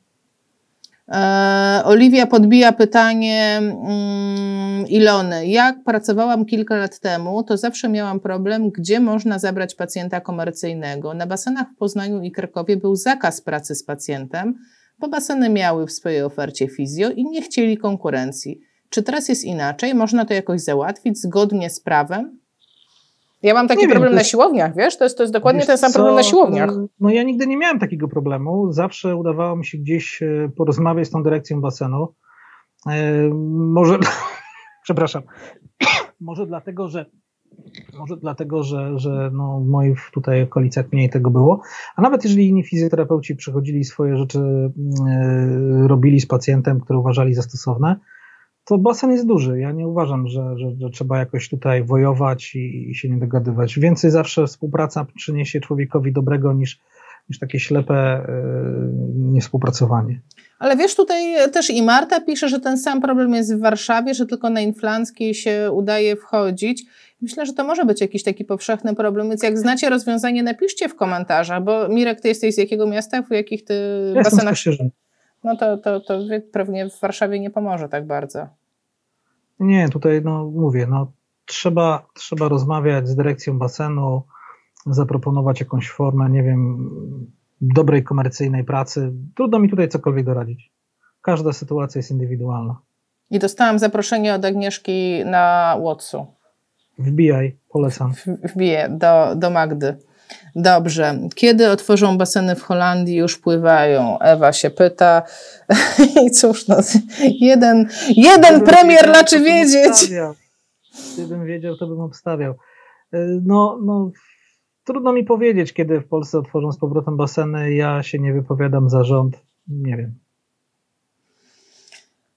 E, Oliwia podbija pytanie mm, Ilony. Jak pracowałam kilka lat temu, to zawsze miałam problem, gdzie można zabrać pacjenta komercyjnego. Na basenach w Poznaniu i Krakowie był zakaz pracy z pacjentem, bo baseny miały w swojej ofercie fizjo i nie chcieli konkurencji. Czy teraz jest inaczej? Można to jakoś załatwić zgodnie z prawem? Ja mam taki nie problem wiem, na siłowniach, wiesz? To jest, to jest dokładnie ten sam co? problem na siłowniach. No ja nigdy nie miałem takiego problemu. Zawsze udawało mi się gdzieś e, porozmawiać z tą dyrekcją basenu. E, może, [LAUGHS] przepraszam, [COUGHS] może dlatego, że może dlatego, że, że no w moich tutaj okolicach mniej tego było. A nawet jeżeli inni fizjoterapeuci przychodzili swoje rzeczy, yy, robili z pacjentem, które uważali za stosowne, to basen jest duży. Ja nie uważam, że, że, że trzeba jakoś tutaj wojować i, i, się nie dogadywać. Więcej zawsze współpraca przyniesie człowiekowi dobrego niż, niż takie ślepe yy, niewspółpracowanie. Ale wiesz, tutaj też i Marta pisze, że ten sam problem jest w Warszawie, że tylko na Inflanckiej się udaje wchodzić. Myślę, że to może być jakiś taki powszechny problem, więc jak znacie rozwiązanie, napiszcie w komentarzach, bo Mirek, ty jesteś z jakiego miasta, w jakich ty ja basenach... No to, to, to pewnie w Warszawie nie pomoże tak bardzo. Nie, tutaj no mówię, no trzeba, trzeba rozmawiać z dyrekcją basenu, zaproponować jakąś formę, nie wiem, dobrej komercyjnej pracy. Trudno mi tutaj cokolwiek doradzić. Każda sytuacja jest indywidualna. I dostałam zaproszenie od Agnieszki na Watsu. Wbijaj, polecam. Wbiję do, do Magdy. Dobrze. Kiedy otworzą baseny w Holandii, już pływają? Ewa się pyta. [LAUGHS] I cóż, no, jeden, jeden premier raczy wiedzieć. Gdybym wiedział, to bym obstawiał. E, no, no, trudno mi powiedzieć, kiedy w Polsce otworzą z powrotem baseny. Ja się nie wypowiadam za rząd. Nie wiem.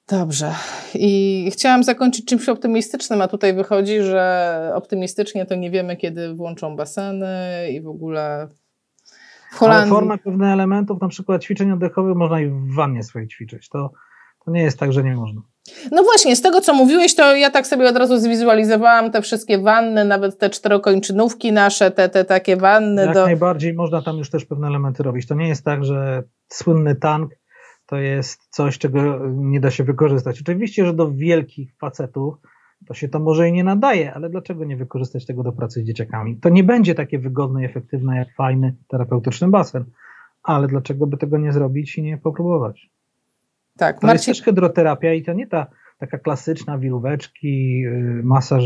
Dobrze. I chciałam zakończyć czymś optymistycznym, a tutaj wychodzi, że optymistycznie to nie wiemy, kiedy włączą baseny i w ogóle w Holandii. Ale formę pewnych elementów, na przykład ćwiczeń oddechowych, można i w wannie swojej ćwiczyć. To, to nie jest tak, że nie można. No właśnie, z tego co mówiłeś, to ja tak sobie od razu zwizualizowałam te wszystkie wanny, nawet te czterokończynówki nasze, te, te takie wanny. Jak do... najbardziej można tam już też pewne elementy robić. To nie jest tak, że słynny tank to jest coś, czego nie da się wykorzystać. Oczywiście, że do wielkich facetów to się to może i nie nadaje, ale dlaczego nie wykorzystać tego do pracy z dzieciakami? To nie będzie takie wygodne i efektywne jak fajny terapeutyczny basen, ale dlaczego by tego nie zrobić i nie popróbować? Tak, to Marcin... jest też hydroterapia i to nie ta taka klasyczna wiróweczki, y, masaż,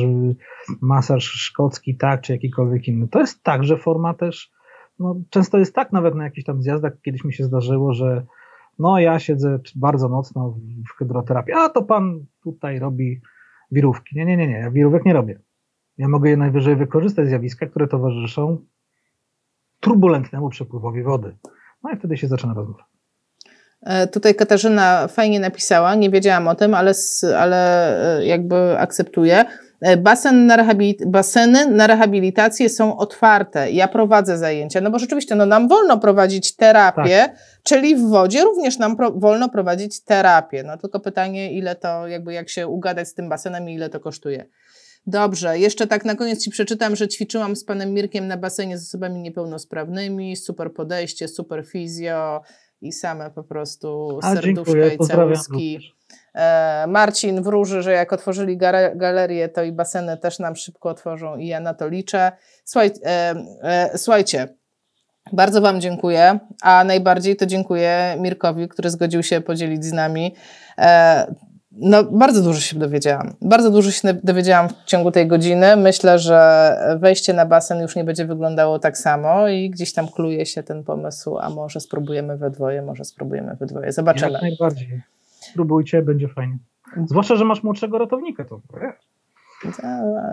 masaż szkocki, tak, czy jakikolwiek inny. To jest także forma też, no, często jest tak nawet na jakichś tam zjazdach, kiedyś mi się zdarzyło, że no ja siedzę bardzo mocno w hydroterapii, a to pan tutaj robi wirówki. Nie, nie, nie, nie, ja wirówek nie robię. Ja mogę je najwyżej wykorzystać zjawiska, które towarzyszą turbulentnemu przepływowi wody. No i wtedy się zaczyna rozmowa. E, tutaj Katarzyna fajnie napisała, nie wiedziałam o tym, ale, ale e, jakby akceptuję. E, basen na baseny na rehabilitację są otwarte. Ja prowadzę zajęcia, no bo rzeczywiście no, nam wolno prowadzić terapię, tak. czyli w wodzie również nam pro, wolno prowadzić terapię. No tylko pytanie, ile to, jakby jak się ugadać z tym basenem i ile to kosztuje. Dobrze, jeszcze tak na koniec Ci przeczytam, że ćwiczyłam z panem Mirkiem na basenie z osobami niepełnosprawnymi, super podejście, super fizjo i same po prostu serduszka i całuski. E, Marcin wróży, że jak otworzyli galerię, to i baseny też nam szybko otworzą i ja na to liczę. Słuchaj, e, e, słuchajcie, bardzo Wam dziękuję, a najbardziej to dziękuję Mirkowi, który zgodził się podzielić z nami. No, bardzo dużo się dowiedziałam. Bardzo dużo się dowiedziałam w ciągu tej godziny. Myślę, że wejście na basen już nie będzie wyglądało tak samo i gdzieś tam kluje się ten pomysł, a może spróbujemy we dwoje, może spróbujemy we dwoje. Zobaczymy. Jak najbardziej spróbujcie, będzie fajnie. Zwłaszcza, że masz młodszego ratownika, to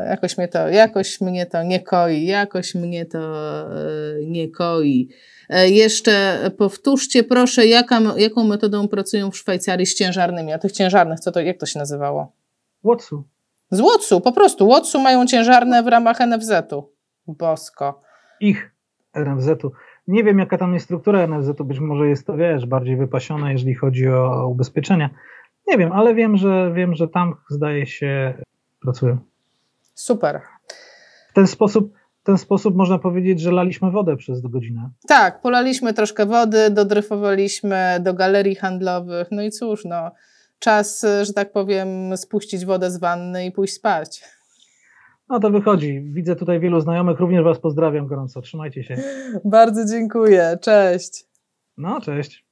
Jakoś mnie to, jakoś mnie to nie koi, jakoś mnie to e, nie koi. E, jeszcze powtórzcie proszę, jaka, jaką metodą pracują w Szwajcarii z ciężarnymi, a tych ciężarnych, co to, jak to się nazywało? Łotsu. Z Łotsu, po prostu. Łotsu mają ciężarne w ramach NFZ-u. Bosko. Ich NFZ-u. Nie wiem, jaka tam jest struktura NFZ-u, być może jest to, wiesz, bardziej wypasione, jeżeli chodzi o ubezpieczenia. Nie wiem, ale wiem, że wiem, że tam zdaje się pracują. Super. W ten sposób, w ten sposób można powiedzieć, że laliśmy wodę przez godzinę. Tak, polaliśmy troszkę wody, dodryfowaliśmy do galerii handlowych, no i cóż, no, czas, że tak powiem, spuścić wodę z wanny i pójść spać. No to wychodzi. Widzę tutaj wielu znajomych, również Was pozdrawiam gorąco. Trzymajcie się. Bardzo dziękuję. Cześć. No, cześć.